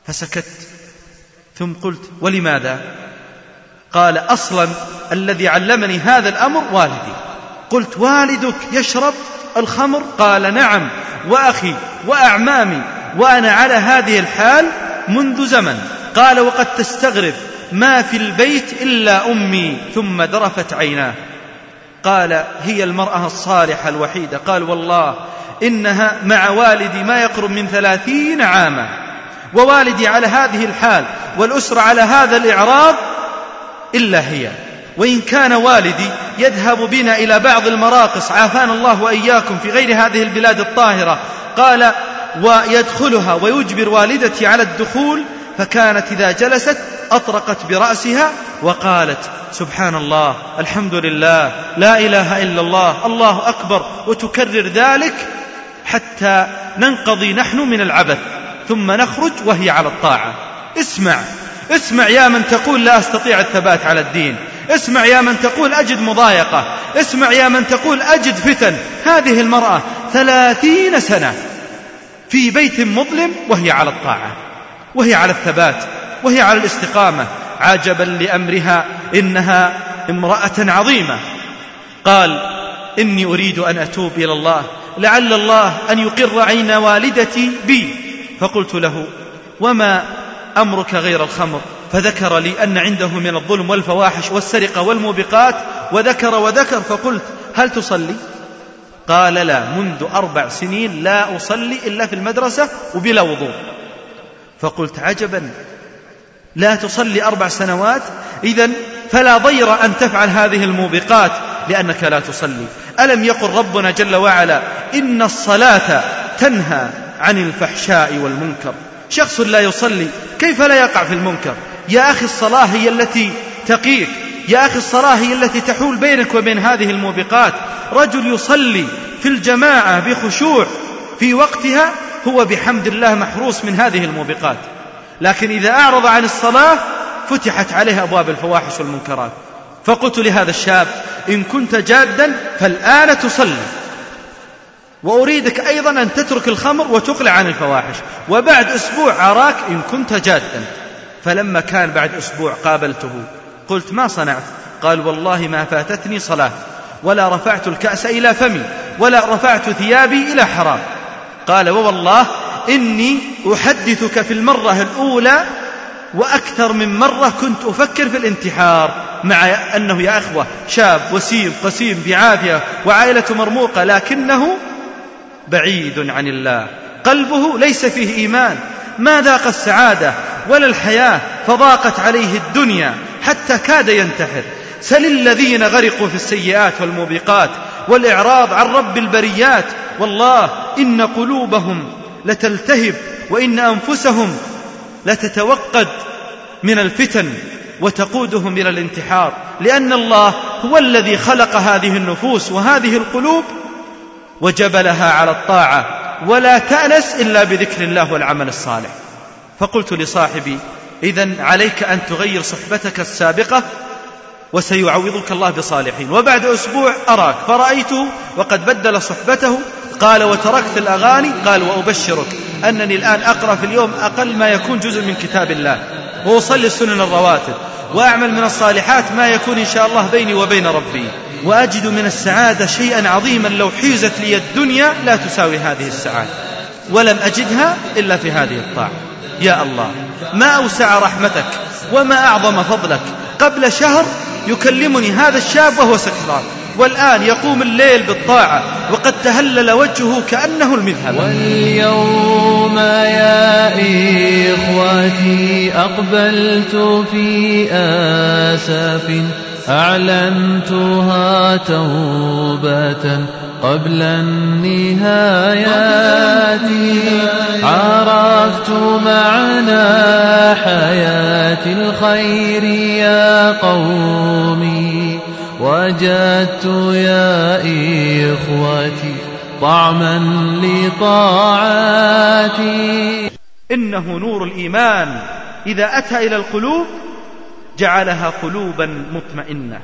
Speaker 2: فسكت ثم قلت ولماذا؟ قال أصلا الذي علمني هذا الأمر والدي. قلت والدك يشرب الخمر؟ قال نعم. وأخي وأعمامي وأنا على هذه الحال منذ زمن. قال وقد تستغرب ما في البيت إلا أمي ثم ذرفت عيناه. قال هي المرأة الصالحة الوحيدة. قال والله إنها مع والدي ما يقرب من ثلاثين عاما. ووالدي على هذه الحال والأسرة على هذا الإعراض إلا هي. وإن كان والدي يذهب بنا إلى بعض المراقص عافانا الله وإياكم في غير هذه البلاد الطاهرة قال ويدخلها ويجبر والدتي على الدخول فكانت إذا جلست أطرقت برأسها وقالت سبحان الله الحمد لله لا إله إلا الله الله أكبر وتكرر ذلك حتى ننقضي نحن من العبث ثم نخرج وهي على الطاعة. اسمع. اسمع يا من تقول لا أستطيع الثبات على الدين. اسمع يا من تقول أجد مضايقة. اسمع يا من تقول أجد فتن. هذه المرأة ثلاثين سنة في بيت مظلم وهي على الطاعة وهي على الثبات وهي على الاستقامة. عجبا لأمرها إنها امرأة عظيمة. قال إني أريد أن أتوب إلى الله لعل الله أن يقر عين والدتي بي. فقلت له وما أمرك غير الخمر. فذكر لي أن عنده من الظلم والفواحش والسرقة والموبقات وذكر وذكر فقلت هل تصلي؟ قال لا منذ أربع سنين لا أصلي إلا في المدرسة وبلا وضوء. فقلت عجبا لا تصلي أربع سنوات؟ إذا فلا ضير أن تفعل هذه الموبقات لأنك لا تصلي. ألم يقل ربنا جل وعلا إن الصلاة تنهى عن الفحشاء والمنكر؟ شخص لا يصلي كيف لا يقع في المنكر؟ يا أخي الصلاة هي التي تقيك يا أخي الصلاة هي التي تحول بينك وبين هذه الموبقات. رجل يصلي في الجماعة بخشوع في وقتها هو بحمد الله محروس من هذه الموبقات. لكن إذا أعرض عن الصلاة فتحت عليه أبواب الفواحش والمنكرات. فقلت لهذا الشاب إن كنت جادا فالآن تصلي. وأريدك أيضا أن تترك الخمر وتقلع عن الفواحش. وبعد أسبوع أراك إن كنت جادا. فلما كان بعد أسبوع قابلته قلت ما صنعت؟ قال والله ما فاتتني صلاة ولا رفعت الكأس إلى فمي ولا رفعت ثيابي إلى حرام. قال ووالله إني أحدثك في المرة الأولى وأكثر من مرة كنت أفكر في الانتحار مع أنه يا أخوة شاب وسيم قسيم بعافية وعائلة مرموقة لكنه بعيد عن الله. قلبه ليس فيه إيمان. ما ذاق السعادة ولا الحياة فضاقت عليه الدنيا حتى كاد ينتحر. سل الذين غرقوا في السيئات والموبقات والإعراض عن رب البريات. والله إن قلوبهم لتلتهب وإن أنفسهم لتتوقد من الفتن وتقودهم إلى الانتحار. لأن الله هو الذي خلق هذه النفوس وهذه القلوب وجبلها على الطاعة ولا تأنس إلا بذكر الله والعمل الصالح. فقلت لصاحبي إذا عليك أن تغير صحبتك السابقة وسيعوضك الله بصالحين. وبعد أسبوع أراك. فرأيته وقد بدل صحبته قال وتركت الأغاني؟ قال وأبشرك أنني الآن أقرأ في اليوم أقل ما يكون جزء من كتاب الله. وأصلي السنن الرواتب وأعمل من الصالحات ما يكون إن شاء الله بيني وبين ربي. وأجد من السعادة شيئا عظيما لو حيزت لي الدنيا لا تساوي هذه السعادة. ولم أجدها إلا في هذه الطاعة. يا الله ما أوسع رحمتك وما أعظم فضلك. قبل شهر يكلمني هذا الشاب وهو سكران. والآن يقوم الليل بالطاعة وقد تهلل وجهه كأنه المذهب.
Speaker 10: واليوم يا إخوتي أقبلت في آسف. أعلنتها توبة قبل النهايات. عرفت معنى حياة الخير يا قومي. وجدت يا إخوتي طعما لطاعاتي.
Speaker 2: إنه نور الإيمان. إذا أتى إلى القلوب جعلها قلوبا مطمئنة.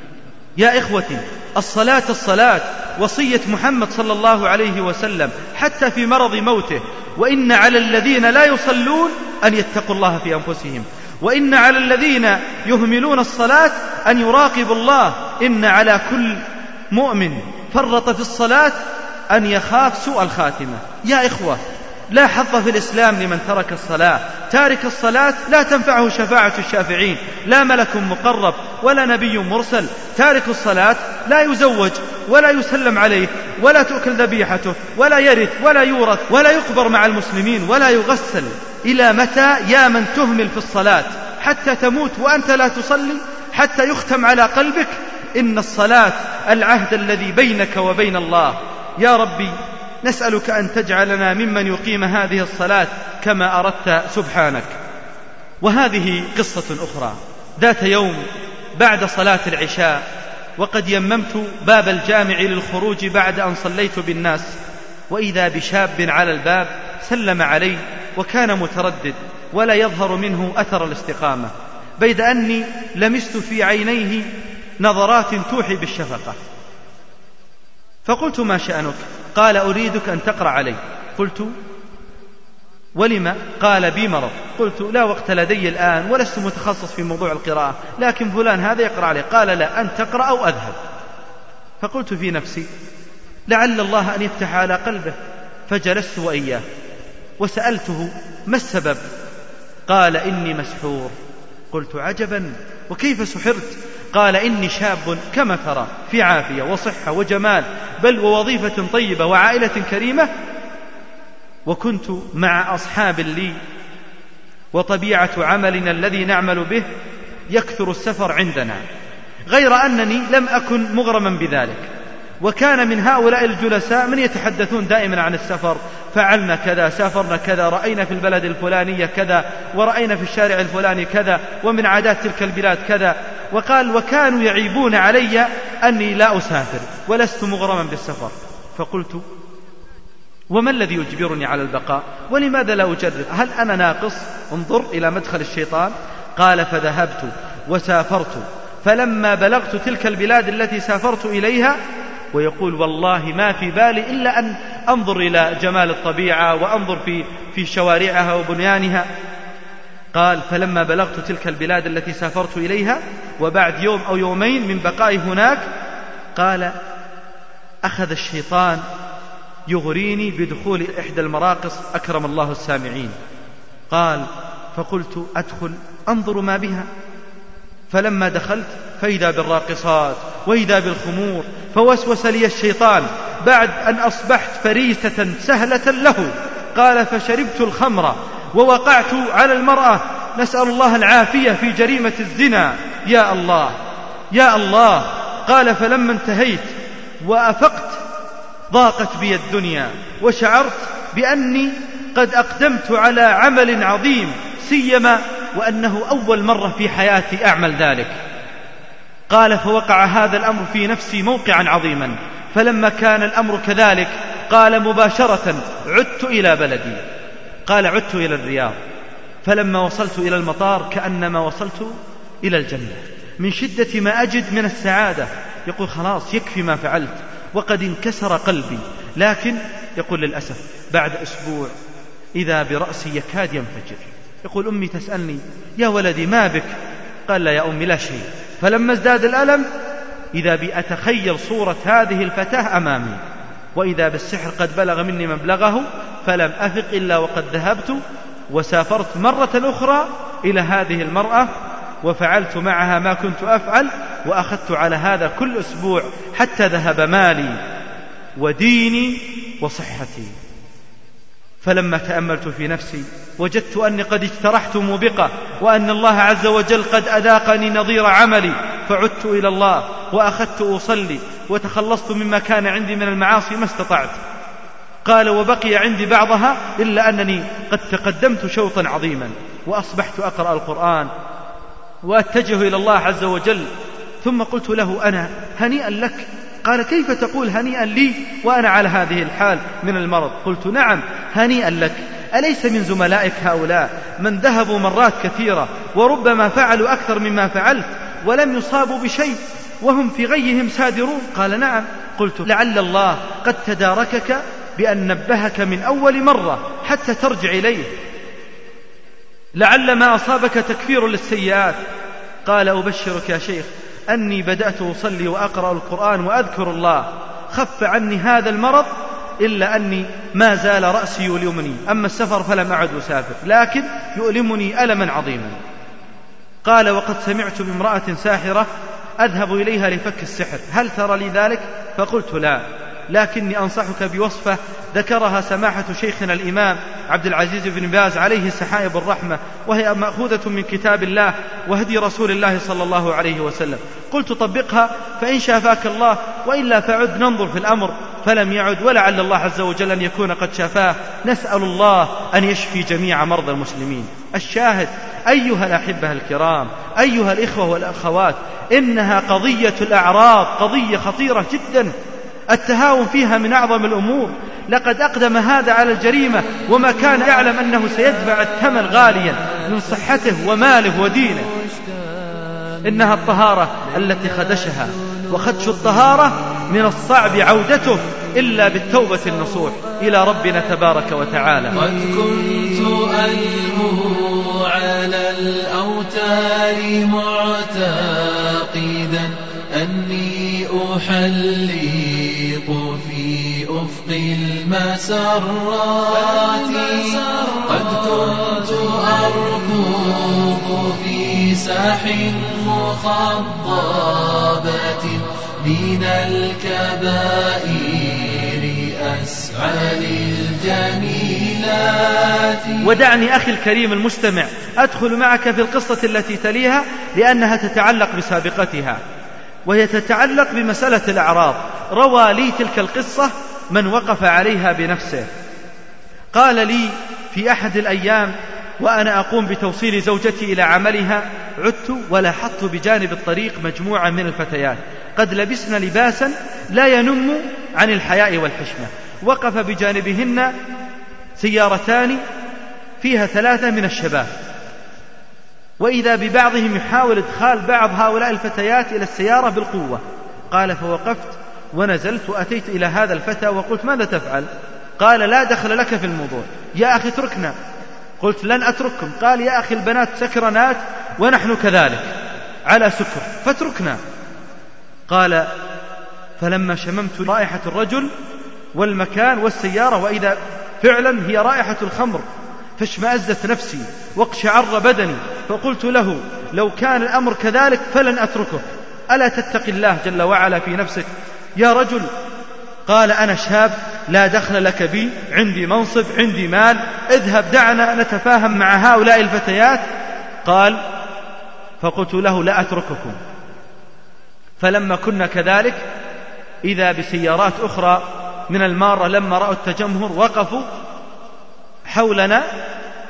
Speaker 2: يا إخوتي الصلاة الصلاة وصية محمد صلى الله عليه وسلم حتى في مرض موته. وإن على الذين لا يصلون أن يتقوا الله في أنفسهم. وإن على الذين يهملون الصلاة أن يراقبوا الله. إن على كل مؤمن فرط في الصلاة أن يخاف سوء الخاتمة. يا إخوة لا حظ في الإسلام لمن ترك الصلاة. تارك الصلاة لا تنفعه شفاعة الشافعين. لا ملك مقرب ولا نبي مرسل. تارك الصلاة لا يزوج ولا يسلم عليه ولا تؤكل ذبيحته ولا يرث ولا يورث ولا يقبر مع المسلمين ولا يغسل. إلى متى يا من تهمل في الصلاة؟ حتى تموت وأنت لا تصلي؟ حتى يختم على قلبك؟ إن الصلاة العهد الذي بينك وبين الله. يا ربي نسألك أن تجعلنا ممن يقيم هذه الصلاة كما أردت سبحانك. وهذه قصة أخرى. ذات يوم بعد صلاة العشاء وقد يممت باب الجامع للخروج بعد أن صليت بالناس وإذا بشاب على الباب سلم علي وكان متردد ولا يظهر منه أثر الاستقامة. بيد أني لمست في عينيه نظرات توحي بالشفقة. فقلت ما شأنك؟ قال أريدك أن تقرأ علي. قلت ولم؟ قال بي مرض. قلت لا وقت لدي الآن ولست متخصص في موضوع القراءة لكن فلان هذا يقرأ علي قال لا أن تقرأ أو أذهب. فقلت في نفسي لعل الله أن يفتح على قلبه. فجلست وإياه وسألته ما السبب؟ قال إني مسحور. قلت عجبا. وكيف سحرت؟ قال إني شاب كما ترى في عافية وصحة وجمال بل ووظيفة طيبة وعائلة كريمة. وكنت مع أصحاب لي وطبيعة عملنا الذي نعمل به يكثر السفر عندنا غير أنني لم أكن مغرما بذلك. وكان من هؤلاء الجلساء من يتحدثون دائما عن السفر فعلنا كذا سافرنا كذا رأينا في البلد الفلانية كذا ورأينا في الشارع الفلاني كذا ومن عادات تلك البلاد كذا. وقال وكانوا يعيبون علي أني لا أسافر ولست مغرما بالسفر. فقلت وما الذي يجبرني على البقاء؟ ولماذا لا أجرب؟ هل أنا ناقص؟ انظر إلى مدخل الشيطان. قال فذهبت وسافرت. فلما بلغت تلك البلاد التي سافرت إليها ويقول والله ما في بالي إلا أن أنظر إلى جمال الطبيعة وأنظر في في شوارعها وبنيانها. قال فلما بلغت تلك البلاد التي سافرت إليها وبعد يوم أو يومين من بقائي هناك قال أخذ الشيطان يغريني بدخول إحدى المراقص أكرم الله السامعين. قال فقلت أدخل أنظر ما بها. فلما دخلت فإذا بالراقصات وإذا بالخمور فوسوس لي الشيطان بعد أن أصبحت فريسة سهلة له. قال فشربت الخمر ووقعت على المرأة. نسأل الله العافية في جريمة الزنا. يا الله يا الله. قال فلما انتهيت وأفقت ضاقت بي الدنيا وشعرت بأني قد أقدمت على عمل عظيم سيما وأنه أول مرة في حياتي أعمل ذلك. قال فوقع هذا الأمر في نفسي موقعا عظيما. فلما كان الأمر كذلك قال مباشرة عدت إلى بلدي. قال عدت إلى الرياض فلما وصلت إلى المطار كأنما وصلت إلى الجنة. من شدة ما أجد من السعادة. يقول خلاص يكفي ما فعلت وقد انكسر قلبي. لكن يقول للأسف بعد أسبوع إذا برأسي يكاد ينفجر. يقول أمي تسألني يا ولدي ما بك؟ قال لا يا أمي لا شيء. فلما ازداد الألم إذا بي أتخيل صورة هذه الفتاة أمامي. وإذا بالسحر قد بلغ مني مبلغه فلم أفق إلا وقد ذهبت وسافرت مرة أخرى إلى هذه المرأة وفعلت معها ما كنت أفعل وأخذت على هذا كل أسبوع حتى ذهب مالي وديني وصحتي. فلما تأملت في نفسي وجدت أني قد اجترحت موبقة وأن الله عز وجل قد أذاقني نظير عملي فعدت إلى الله وأخذت أصلي وتخلصت مما كان عندي من المعاصي ما استطعت. قال وبقي عندي بعضها إلا أنني قد تقدمت شوطا عظيما وأصبحت أقرأ القرآن وأتجه إلى الله عز وجل. ثم قلت له أنا هنيئا لك؟ قال كيف تقول هنيئا لي وأنا على هذه الحال من المرض؟ قلت نعم هنيئا لك. أليس من زملائك هؤلاء من ذهبوا مرات كثيرة وربما فعلوا أكثر مما فعلت ولم يصابوا بشيء؟ وهم في غيهم سادرون قال نعم. قلت لعل الله قد تداركك بأن نبهك من أول مرة حتى ترجع إليه. لعل ما أصابك تكفير للسيئات. قال أبشرك يا شيخ أني بدأت أصلي وأقرأ القرآن وأذكر الله. خف عني هذا المرض إلا أني ما زال رأسي يؤلمني. أما السفر فلم أعد أسافر لكن يؤلمني ألما عظيما. قال وقد سمعت بامرأة ساحرة أذهب إليها لفك السحر. هل ترى لي ذلك؟ فقلت لا. لكني أنصحك بوصفة ذكرها سماحة شيخنا الإمام عبد العزيز بن باز عليه سحائب الرحمة وهي مأخوذة من كتاب الله وهدي رسول الله صلى الله عليه وسلم. قلت طبقها فإن شافاك الله وإلا فعد ننظر في الأمر. فلم يعد ولعل الله عز وجل أن يكون قد شافاه. نسأل الله أن يشفي جميع مرضى المسلمين. الشاهد أيها الأحبة الكرام أيها الإخوة والأخوات إنها قضية الأعراض قضية خطيرة جدا. التهاون فيها من أعظم الأمور. لقد أقدم هذا على الجريمة وما كان يعلم أنه سيدفع الثمن غاليا من صحته وماله ودينه. إنها الطهارة التي خدشها. وخدش الطهارة من الصعب عودته إلا بالتوبة النصوح. إلى ربنا تبارك وتعالى.
Speaker 10: قد كنت ألمه على الأوتار معتقدا أني أحلق
Speaker 5: أفق المسرات قد كنت أركض في ساح مخضبة دين الكبائر أسعى للجميلات
Speaker 2: ودعني أخي الكريم المستمع أدخل معك في القصة التي تليها لأنها تتعلق بسابقتها وهي تتعلق بمسألة الأعراض روى لي تلك القصة من وقف عليها بنفسه. قال لي في أحد الأيام وأنا أقوم بتوصيل زوجتي إلى عملها عدت ولاحظت بجانب الطريق مجموعة من الفتيات. قد لبسن لباسا لا ينم عن الحياء والحشمة. وقف بجانبهن سيارتان فيها ثلاثة من الشباب. وإذا ببعضهم يحاول إدخال بعض هؤلاء الفتيات إلى السيارة بالقوة قال فوقفت ونزلت وأتيت إلى هذا الفتى وقلت ماذا تفعل؟ قال لا دخل لك في الموضوع. يا أخي اتركنا. قلت لن أترككم. قال يا أخي البنات سكرنات ونحن كذلك. على سكر. فاتركنا. قال فلما شممت رائحة الرجل والمكان والسيارة وإذا فعلا هي رائحة الخمر فاشمأزت نفسي واقشعر بدني. فقلت له لو كان الأمر كذلك فلن أتركه. ألا تتق الله جل وعلا في نفسك؟ يا رجل قال أنا شاب لا دخل لك بي عندي منصب عندي مال اذهب دعنا نتفاهم مع هؤلاء الفتيات. قال فقلت له لا أترككم. فلما كنا كذلك إذا بسيارات أخرى من المارة لما رأوا التجمهر وقفوا حولنا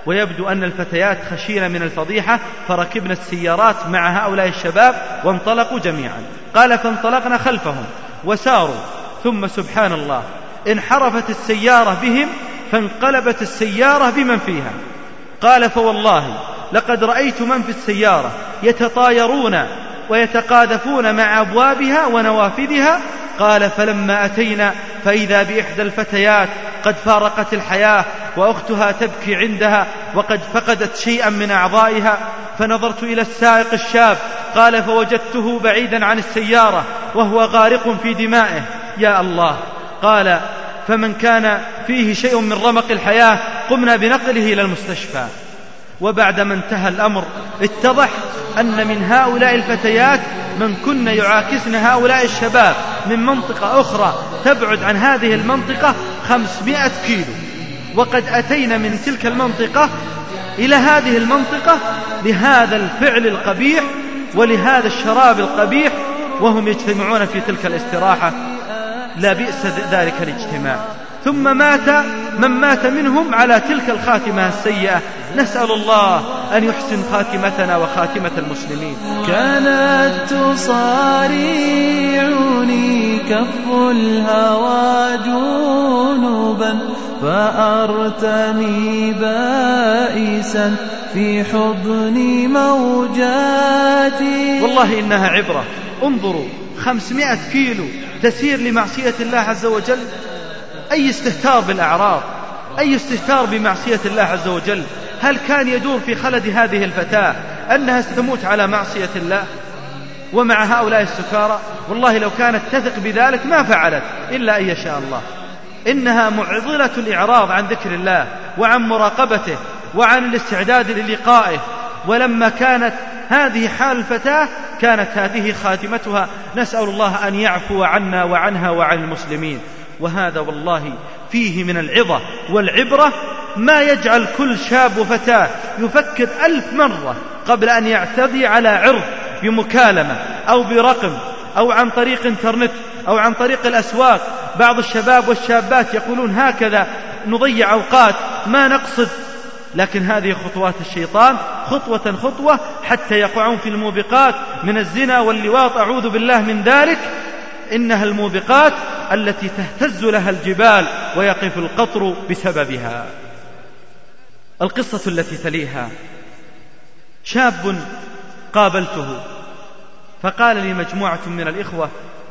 Speaker 2: ويبدو أن الفتيات خشين من الفضيحة فركبنا السيارات مع هؤلاء الشباب وانطلقوا جميعا. قال فانطلقنا خلفهم. وساروا. ثم سبحان الله انحرفت السيارة بهم فانقلبت السيارة بمن فيها. قال فوالله لقد رأيت من في السيارة يتطايرون ويتقاذفون مع أبوابها ونوافذها قال فلما أتينا فإذا بإحدى الفتيات قد فارقت الحياة وأختها تبكي عندها وقد فقدت شيئا من أعضائها فنظرت إلى السائق الشاب قال فوجدته بعيدا عن السيارة وهو غارق في دمائه. يا الله! قال فمن كان فيه شيء من رمق الحياة قمنا بنقله إلى المستشفى. وبعدما انتهى الأمر اتضح أن من هؤلاء الفتيات من كن يعاكسن هؤلاء الشباب. من منطقة أخرى تبعد عن هذه المنطقة خمسمائة كيلو. وقد أتينا من تلك المنطقة إلى هذه المنطقة لهذا الفعل القبيح ولهذا الشراب القبيح وهم يجتمعون في تلك الاستراحة. لا بئس ذلك الاجتماع. ثم مات من مات منهم على تلك الخاتمة السيئة. نسأل الله أن يحسن خاتمتنا وخاتمة المسلمين.
Speaker 5: كانت تصارعني كف الهوى جنوبا فأرتمي بائسا في حضن موجاتي.
Speaker 2: والله إنها عبرة. انظروا خمسمائة كيلو تسير لمعصية الله عز وجل. أي استهتار بالأعراض أي استهتار بمعصية الله عز وجل؟ هل كان يدور في خلد هذه الفتاة أنها ستموت على معصية الله؟ ومع هؤلاء السكارى؟ والله لو كانت تثق بذلك ما فعلت إلا أن يشاء الله. إنها معضلة الإعراض عن ذكر الله وعن مراقبته وعن الاستعداد للقائه. ولما كانت هذه حال الفتاة كانت هذه خاتمتها. نسأل الله أن يعفو عنا وعنها وعن المسلمين. وهذا والله فيه من العظة والعبرة ما يجعل كل شاب وفتاة يفكر ألف مرة قبل أن يعتدي على عرض بمكالمة أو برقم أو عن طريق إنترنت أو عن طريق الأسواق. بعض الشباب والشابات يقولون هكذا. نضيع أوقات ما نقصد. لكن هذه خطوات الشيطان خطوة خطوة حتى يقعون في الموبقات من الزنا واللواط. أعوذ بالله من ذلك. إنها الموبقات التي تهتز لها الجبال ويقف القطر بسببها. القصة التي تليها. شاب قابلته فقال لي مجموعة من الإخوة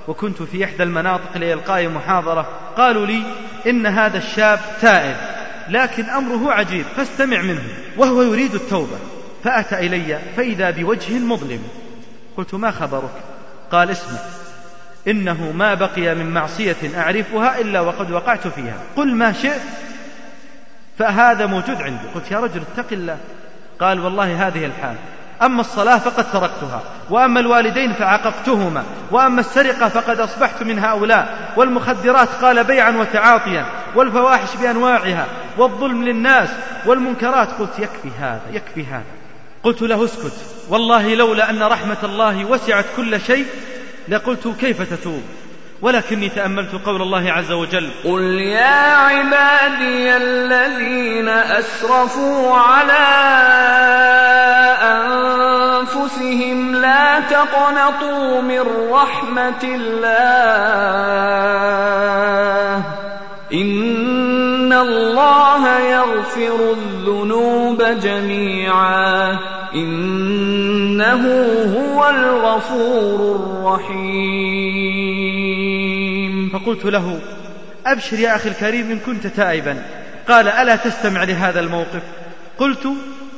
Speaker 2: وكنت في إحدى المناطق لإلقاء محاضرة قالوا لي إن هذا الشاب تائب لكن أمره عجيب فاستمع منه وهو يريد التوبة فأتى إلي فإذا بوجه مظلم. قلت ما خبرك؟ قال اسمع إنه ما بقي من معصية أعرفها إلا وقد وقعت فيها. قل ما شئت فهذا موجود عندي. قلت يا رجل اتق الله. قال والله هذه الحال. أما الصلاة فقد تركتها وأما الوالدين فعققتهما وأما السرقة فقد أصبحت من هؤلاء والمخدرات قال بيعا وتعاطيا والفواحش بأنواعها والظلم للناس والمنكرات. قلت يكفي هذا يكفي هذا. قلت له اسكت. والله لولا أن رحمة الله وسعت كل شيء لقلت كيف تتوب ولكني تأملت قول الله عز وجل
Speaker 8: قل يا عبادي الذين أسرفوا على أنفسهم لا تقنطوا من رحمة الله إن الله يغفر الذنوب جميعا إنه هو الغفور الرحيم.
Speaker 2: فقلت له أبشر يا أخي الكريم إن كنت تائبا. قال ألا تستمع لهذا الموقف؟ قلت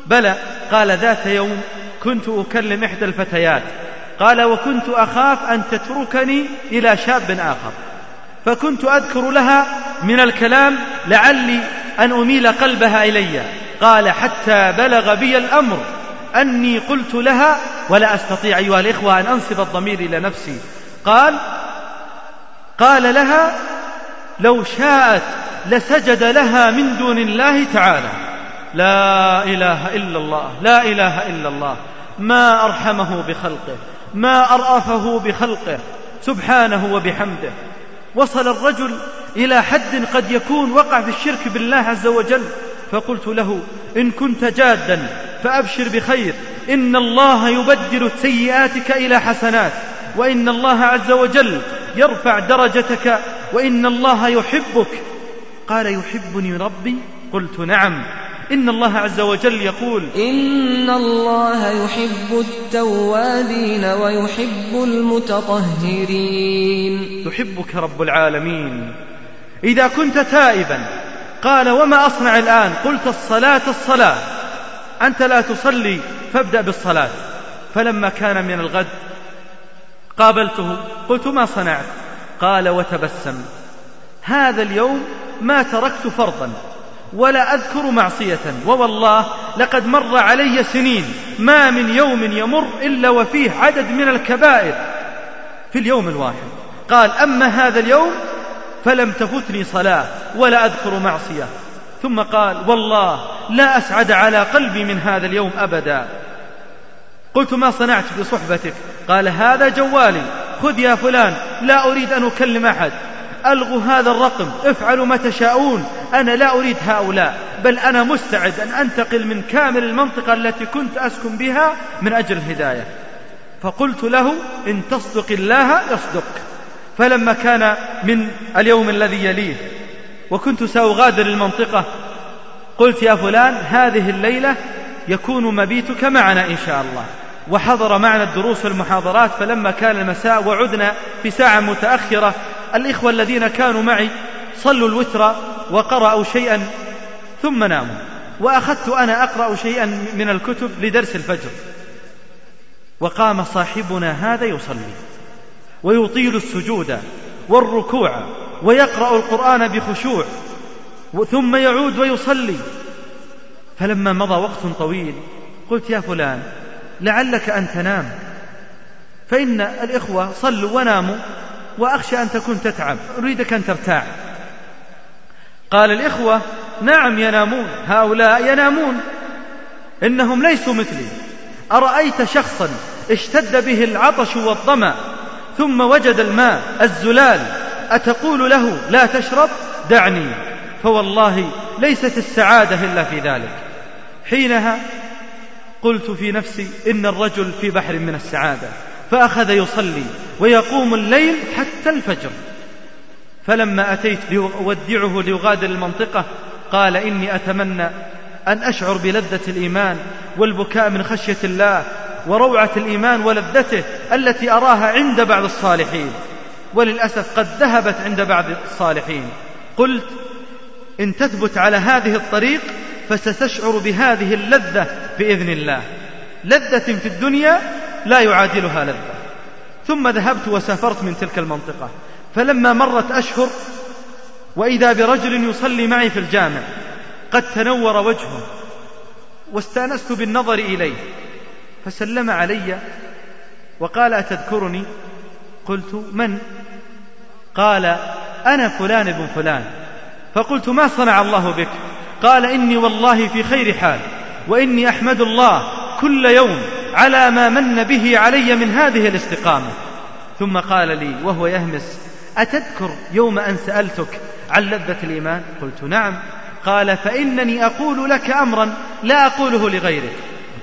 Speaker 2: بلى. قال ذات يوم كنت أكلم إحدى الفتيات. قال وكنت أخاف أن تتركني إلى شاب آخر. فكنت أذكر لها من الكلام لعلي أن أميل قلبها إلي. قال حتى بلغ بي الأمر. أني قلت لها ولا أستطيع أيها الإخوة أن أنصب الضمير إلى نفسي. قال قال لها لو شاءت لسجد لها من دون الله تعالى. لا إله إلا الله لا إله إلا الله. ما أرحمه بخلقه ما أرأفه بخلقه سبحانه وبحمده. وصل الرجل إلى حد قد يكون وقع في الشرك بالله عز وجل. فقلت له إن كنت جادا فأبشر بخير. إن الله يبدل سيئاتك إلى حسنات وإن الله عز وجل يرفع درجتك وإن الله يحبك. قال يحبني ربي؟ قلت نعم. إن الله عز وجل يقول
Speaker 11: إن الله يحب التوابين ويحب المتطهرين.
Speaker 2: يحبك رب العالمين. إذا كنت تائبا قال وما أصنع الآن؟ قلت الصلاة الصلاة. أنت لا تصلي فابدأ بالصلاة. فلما كان من الغد قابلته قلت ما صنعت؟ قال وتبسم. هذا اليوم ما تركت فرضا ولا أذكر معصية ووالله لقد مر علي سنين ما من يوم يمر إلا وفيه عدد من الكبائر في اليوم الواحد. قال أما هذا اليوم فلم تفتني صلاة ولا أذكر معصية. ثم قال والله لا أسعد على قلبي من هذا اليوم أبدا. قلت ما صنعت بصحبتك قال هذا جوالي. خذ يا فلان لا أريد أن أكلم أحد. ألغوا هذا الرقم افعلوا ما تشاءون. أنا لا أريد هؤلاء بل أنا مستعد أن أنتقل من كامل المنطقة التي كنت أسكن بها من أجل الهداية. فقلت له إن تصدق الله يصدق. فلما كان من اليوم الذي يليه وكنت سأغادر المنطقة قلت يا فلان هذه الليلة يكون مبيتك معنا إن شاء الله. وحضر معنا الدروس والمحاضرات فلما كان المساء وعدنا في ساعة متأخرة الإخوة الذين كانوا معي صلوا الوتر وقرأوا شيئا ثم ناموا. وأخذت أنا أقرأ شيئا من الكتب لدرس الفجر. وقام صاحبنا هذا يصلي ويطيل السجود والركوع ويقرأ القرآن بخشوع ثم يعود ويصلي. فلما مضى وقت طويل قلت يا فلان لعلك أن تنام. فإن الإخوة صلوا وناموا وأخشى أن تكون تتعب أريدك أن ترتاح. قال الإخوة نعم ينامون هؤلاء ينامون. إنهم ليسوا مثلي. أرأيت شخصا اشتد به العطش والظمأ ثم وجد الماء الزلال أتقول له لا تشرب؟ دعني. فوالله ليست السعادة إلا في ذلك. حينها قلت في نفسي إن الرجل في بحر من السعادة فأخذ يصلي ويقوم الليل حتى الفجر. فلما أتيت لأودعه ليغادر المنطقة قال إني أتمنى أن أشعر بلذة الإيمان والبكاء من خشية الله وروعة الإيمان ولذته التي أراها عند بعض الصالحين. وللأسف قد ذهبت عند بعض الصالحين. قلت إن تثبت على هذه الطريق فستشعر بهذه اللذة بإذن الله. لذة في الدنيا لا يعادلها لذة. ثم ذهبت وسافرت من تلك المنطقة. فلما مرت أشهر وإذا برجل يصلي معي في الجامع قد تنور وجهه واستأنست بالنظر إليه فسلم علي وقال أتذكرني؟ قلت من؟ قال أنا فلان بن فلان. فقلت ما صنع الله بك؟ قال إني والله في خير حال وإني أحمد الله كل يوم على ما من به علي من هذه الاستقامة. ثم قال لي وهو يهمس أتذكر يوم أن سألتك عن لذة الإيمان؟ قلت نعم. قال فإنني أقول لك أمرا لا أقوله لغيرك.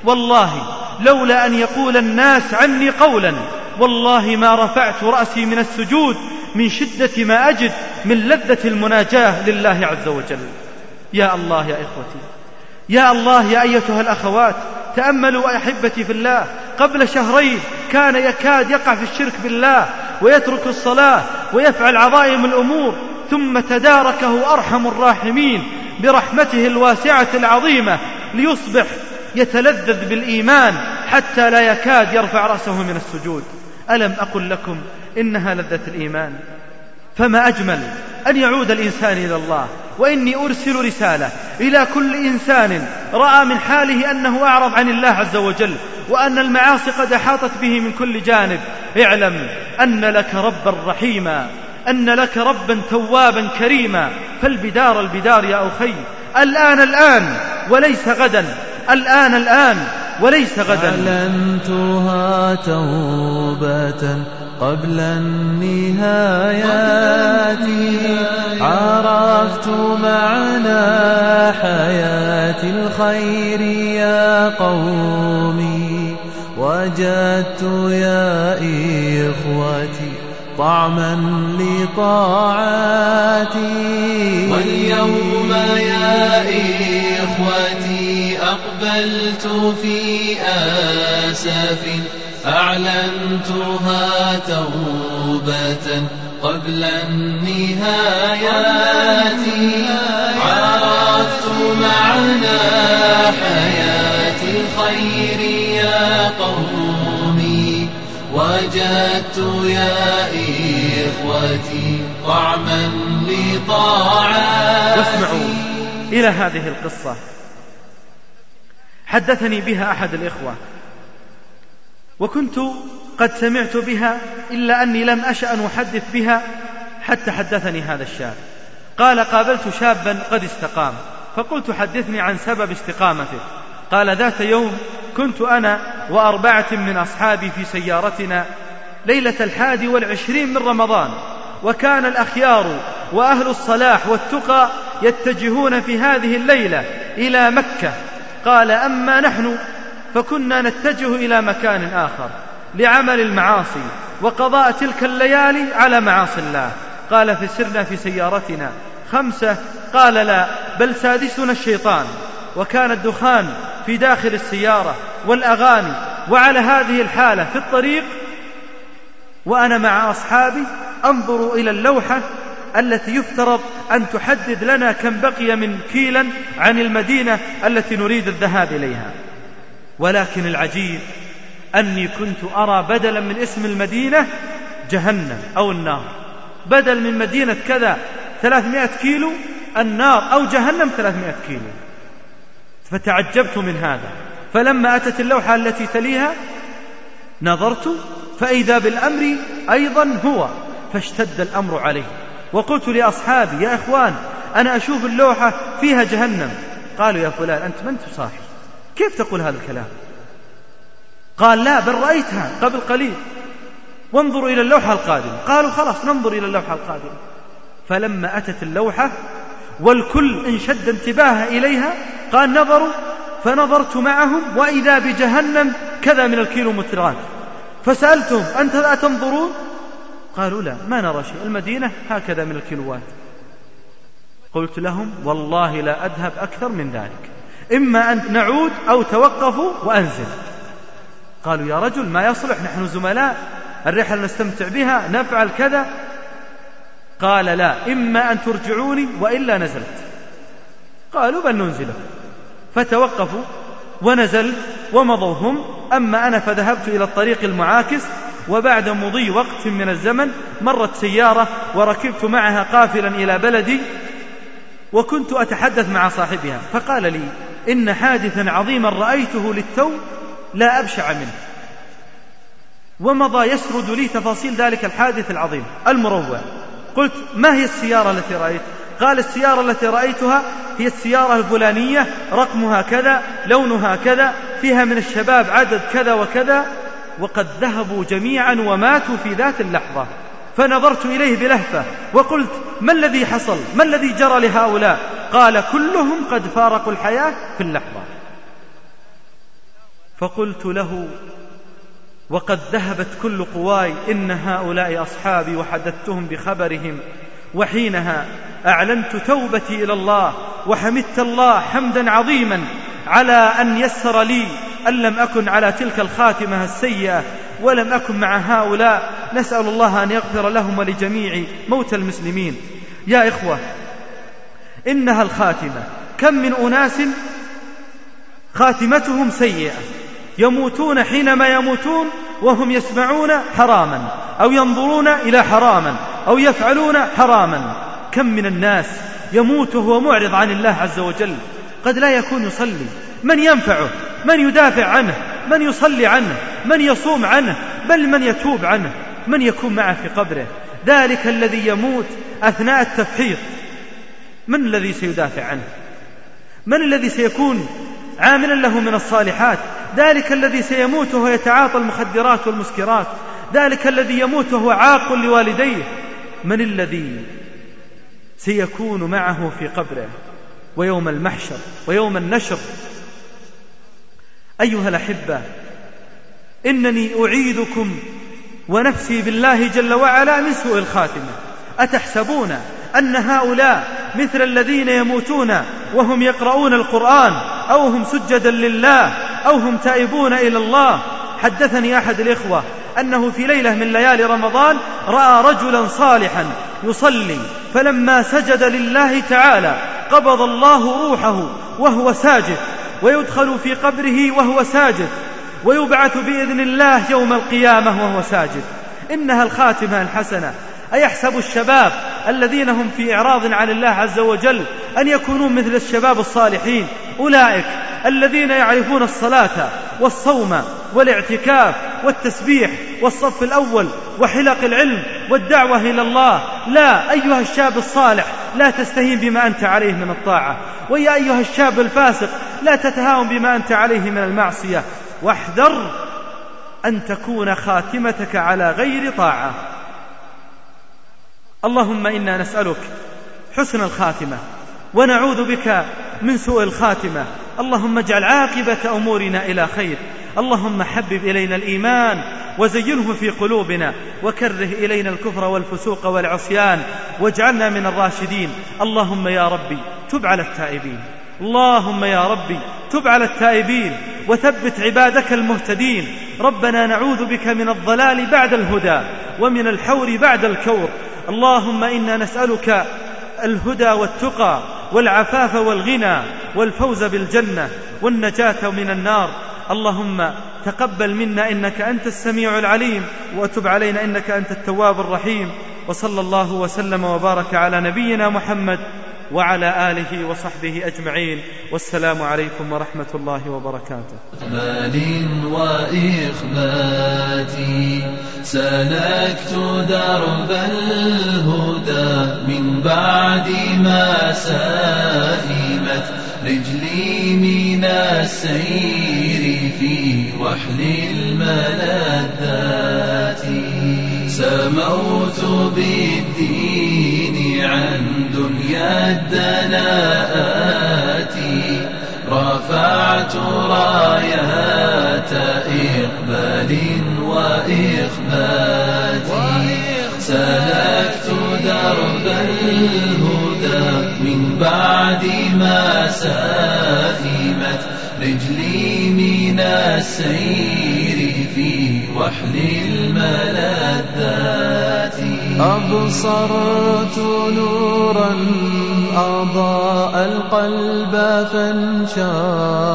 Speaker 2: والله لولا أن يقول الناس عني قولا والله ما رفعت رأسي من السجود من شدة ما أجد من لذة المناجاة لله عز وجل. يا الله يا إخوتي يا الله يا أيتها الأخوات تأملوا أحبتي في الله. قبل شهرين كان يكاد يقع في الشرك بالله ويترك الصلاة ويفعل عظائم الأمور ثم تداركه أرحم الراحمين برحمته الواسعة العظيمة ليصبح يتلذذ بالإيمان حتى لا يكاد يرفع رأسه من السجود. ألم أقل لكم إنها لذة الإيمان. فما أجمل أن يعود الإنسان إلى الله وإني أرسل رسالة إلى كل إنسان رأى من حاله أنه أعرض عن الله عز وجل وأن المعاصي قد أحاطت به من كل جانب. اعلم أن لك ربا رحيما أن لك ربا توابا كريما. فالبدار البدار يا أخي الآن الآن وليس غدا. الآن الآن وليس غدا.
Speaker 12: أعلنتها توبة قبل النهايات. عرفت معنى حياة الخير يا قومي. وجدت يا إخوتي طعما لطاعاتي.
Speaker 5: واليوم يا إخوتي أقبلت في آسف أعلنتها توبة قبل النهايات. عرفت معنى حياة الخير يا قومي. وجدت يا إخوتي طعما لطاعاتي.
Speaker 2: واسمعوا إلى هذه القصة. حدثني بها أحد الإخوة. وكنت قد سمعت بها إلا أني لم أشأ أن أحدث بها حتى حدثني هذا الشاب. قال قابلت شابا قد استقام. فقلت حدثني عن سبب استقامته قال ذات يوم كنت أنا وأربعة من أصحابي في سيارتنا ليلة الحادي والعشرين من رمضان. وكان الأخيار وأهل الصلاح والتقى يتجهون في هذه الليلة إلى مكة. قال أما نحن فكنا نتجه إلى مكان آخر لعمل المعاصي وقضاء تلك الليالي على معاصي الله. قال فسرنا في سيارتنا خمسة. قال لا بل سادسنا الشيطان. وكان الدخان في داخل السيارة والأغاني. وعلى هذه الحالة في الطريق وأنا مع أصحابي أنظر إلى اللوحة التي يفترض أن تحدد لنا كم بقي من كيلا عن المدينة التي نريد الذهاب إليها. ولكن العجيب أني كنت أرى بدلا من اسم المدينة جهنم أو النار. بدل من مدينة كذا ثلاثمائة كيلو النار أو جهنم ثلاثمائة كيلو. فتعجبت من هذا. فلما أتت اللوحة التي تليها نظرت فإذا بالأمر أيضا هو فاشتد الأمر عليه. وقلت لأصحابي يا إخوان أنا أشوف اللوحة فيها جهنم. قالوا يا فلان أنت من تصاحي كيف تقول هذا الكلام؟ قال لا بل رأيتها قبل قليل. وانظروا إلى اللوحة القادمة. قالوا خلاص ننظر إلى اللوحة القادمة. فلما أتت اللوحة والكل انشد انتباهه إليها قال نظروا. فنظرت معهم وإذا بجهنم كذا من الكيلومترات. فسألتهم أنت لا تنظرون؟ قالوا لا ما نرى شيء. المدينة هكذا من الكيلوات قلت لهم والله لا أذهب أكثر من ذلك. إما أن نعود أو توقفوا وأنزل. قالوا يا رجل ما يصلح نحن زملاء الرحلة نستمتع بها نفعل كذا. قال لا إما أن ترجعوني وإلا نزلت. قالوا بل ننزله فتوقفوا ونزلت ومضوا هم أما أنا فذهبت إلى الطريق المعاكس وبعد مضي وقت من الزمن مرت سيارة وركبت معها قافلا إلى بلدي وكنت أتحدث مع صاحبها فقال لي إن حادثا عظيما رأيته للتو لا أبشع منه. ومضى يسرد لي تفاصيل ذلك الحادث العظيم المروع. قلت ما هي السيارة التي رأيت؟ قال السيارة التي رأيتها هي السيارة الفلانية رقمها كذا لونها كذا فيها من الشباب عدد كذا وكذا. وقد ذهبوا جميعا وماتوا في ذات اللحظة. فنظرت إليه بلهفة وقلت ما الذي حصل؟ ما الذي جرى لهؤلاء؟ قال كلهم قد فارقوا الحياة في اللحظة. فقلت له وقد ذهبت كل قواي إن هؤلاء أصحابي وحدثتهم بخبرهم وحينها أعلنت توبتي إلى الله وحمدت الله حمدا عظيما على أن يسر لي أن لم أكن على تلك الخاتمة السيئة ولم أكن مع هؤلاء نسأل الله أن يغفر لهم ولجميع موتى المسلمين. يا إخوة إنها الخاتمة. كم من أناس خاتمتهم سيئة. يموتون حينما يموتون وهم يسمعون حراما أو ينظرون إلى حراما أو يفعلون حراما. كم من الناس يموت وهو معرض عن الله عز وجل. قد لا يكون يصلي. من ينفعه؟ من يدافع عنه؟ من يصلي عنه؟ من يصوم عنه؟ بل من يتوب عنه؟ من يكون معه في قبره؟ ذلك الذي يموت أثناء التفحيط. من الذي سيدافع عنه؟ من الذي سيكون عاملا له من الصالحات؟ ذلك الذي سيموت وهو يتعاطى المخدرات والمسكرات. ذلك الذي يموت وهو عاق لوالديه. من الذي سيكون معه في قبره؟ ويوم المحشر ويوم النشر أيها الأحبة إنني أعيذكم ونفسي بالله جل وعلا من سوء الخاتمة. أتحسبون أن هؤلاء مثل الذين يموتون وهم يقرؤون القرآن أو هم سجدا لله أو هم تائبون إلى الله؟ حدثني أحد الإخوة أنه في ليلة من ليالي رمضان رأى رجلا صالحا يصلي فلما سجد لله تعالى قبض الله روحه وهو ساجد. ويدخل في قبره وهو ساجد ويبعث بإذن الله يوم القيامة وهو ساجد. إنها الخاتمة الحسنة. أيحسب الشباب الذين هم في إعراض عن الله عز وجل أن يكونوا مثل الشباب الصالحين. أولئك الذين يعرفون الصلاة والصوم والاعتكاف والتسبيح والصف الأول وحلق العلم والدعوة إلى الله. لا أيها الشاب الصالح لا تستهين بما أنت عليه من الطاعة. ويا أيها الشاب الفاسق لا تتهاون بما أنت عليه من المعصية. واحذر أن تكون خاتمتك على غير طاعة. اللهم إنا نسألك حسن الخاتمة ونعوذ بك من سوء الخاتمة. اللهم اجعل عاقبة أمورنا إلى خير. اللهم حبب إلينا الإيمان وزينه في قلوبنا وكره إلينا الكفر والفسوق والعصيان واجعلنا من الراشدين. اللهم يا ربي تب على التائبين. اللهم يا ربي تب على التائبين وثبت عبادك المهتدين. ربنا نعوذ بك من الضلال بعد الهدى ومن الحور بعد الكور. اللهم إنا نسألك الهدى والتقى والعفاف والغنى والفوز بالجنة والنجاة من النار. اللهم تقبل منا إنك أنت السميع العليم وتب علينا إنك أنت التواب الرحيم. وصلى الله وسلم وبارك على نبينا محمد وعلى آله وصحبه أجمعين. والسلام عليكم ورحمة الله وبركاته.
Speaker 5: إقبال وإخبات سلكت درب الهدى من بعد ما سائمت رجلي من السير في وحل الملذات. سموت بالدين عن دنيا الدناءات رفعت رايات إقبال وإخبات. سلكت درب الهدى من بعد ما سائمت رجلي من السير في وحل الملذات
Speaker 12: أبصرت نورا أضاء القلب فانشرحت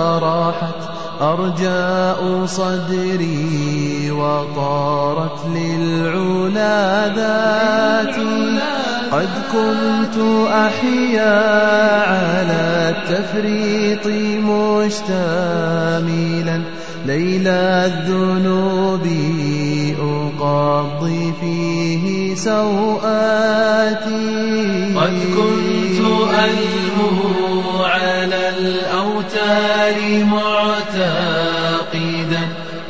Speaker 12: أرجاء صدري وطارت للعلا ذاتي قد كنت أحيا على التفريط مشتملا ليل الذنوب أقضي فيه سوآتي
Speaker 5: قد كنت ألهو على الأوتار معتقدا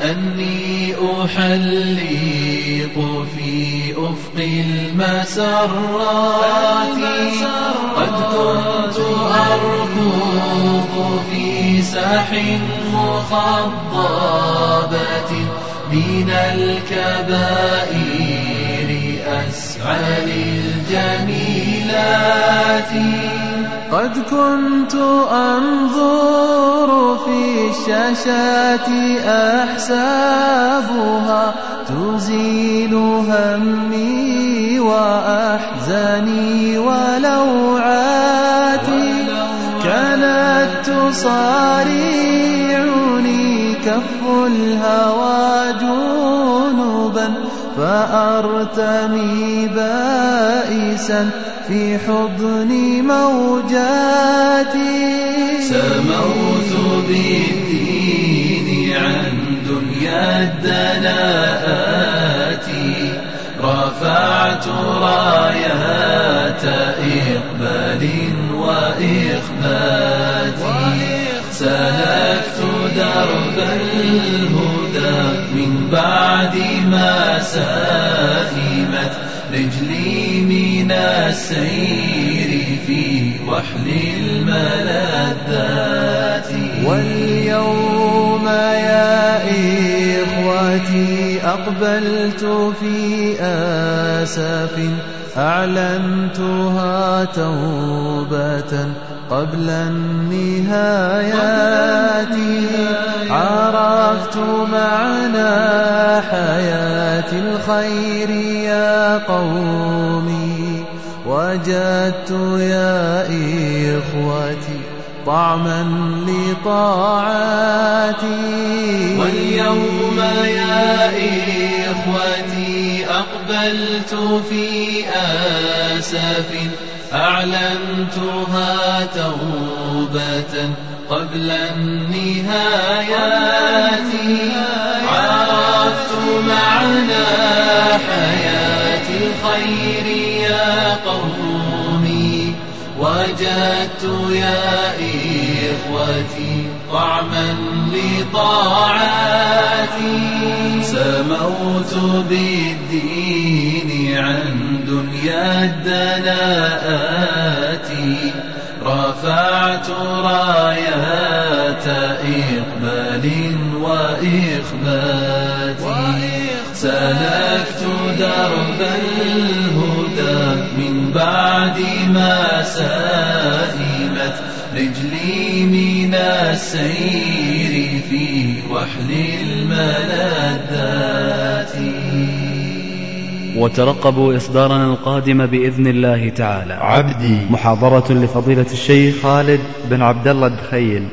Speaker 5: أني أحلق في أفق المسرات قد كنت أركض في ساح مخضبة من الكبائر أسعى للجميلات
Speaker 12: قد كنت أنظر في الشاشات أحسابها تزيل همي وأحزاني ولوعاتي. كانت تصارعني كف الهوى جنوبا فأرتمي بائسا في حضن موجاتي.
Speaker 5: سموت بالدين عن دنيا الدناءات رفعت رايات إقبال وإخبات سلكت درب الهدى من بعد ما سائمت. رجلي من السير في وحل الملذات.
Speaker 12: واليوم يا إخوتي أقبلت في آسف أعلنتها توبة. قبل النهايات عرفت معنى حياة الخير يا قومي. وجدت يا إخوتي طعما لطاعاتي.
Speaker 5: واليوم يا إخوتي أقبلت في آسف. أعلنتها توبة قبل النهايات. عرفت معنى حياة الخير يا قومي. وجدت يا إخوتي طعما لطاعاتي. سموت بالدين عن دنيا الدناءات رفعت رايات إقبال وإخبات. سلكت درب الهدى من بعد ما سائمت رجلي من السير في وحل الملذات.
Speaker 6: وترقبوا إصدارنا القادم بإذن الله تعالى.
Speaker 1: عبدي.
Speaker 6: محاضرة لفضيلة الشيخ
Speaker 1: خالد بن عبد الله الدخيل.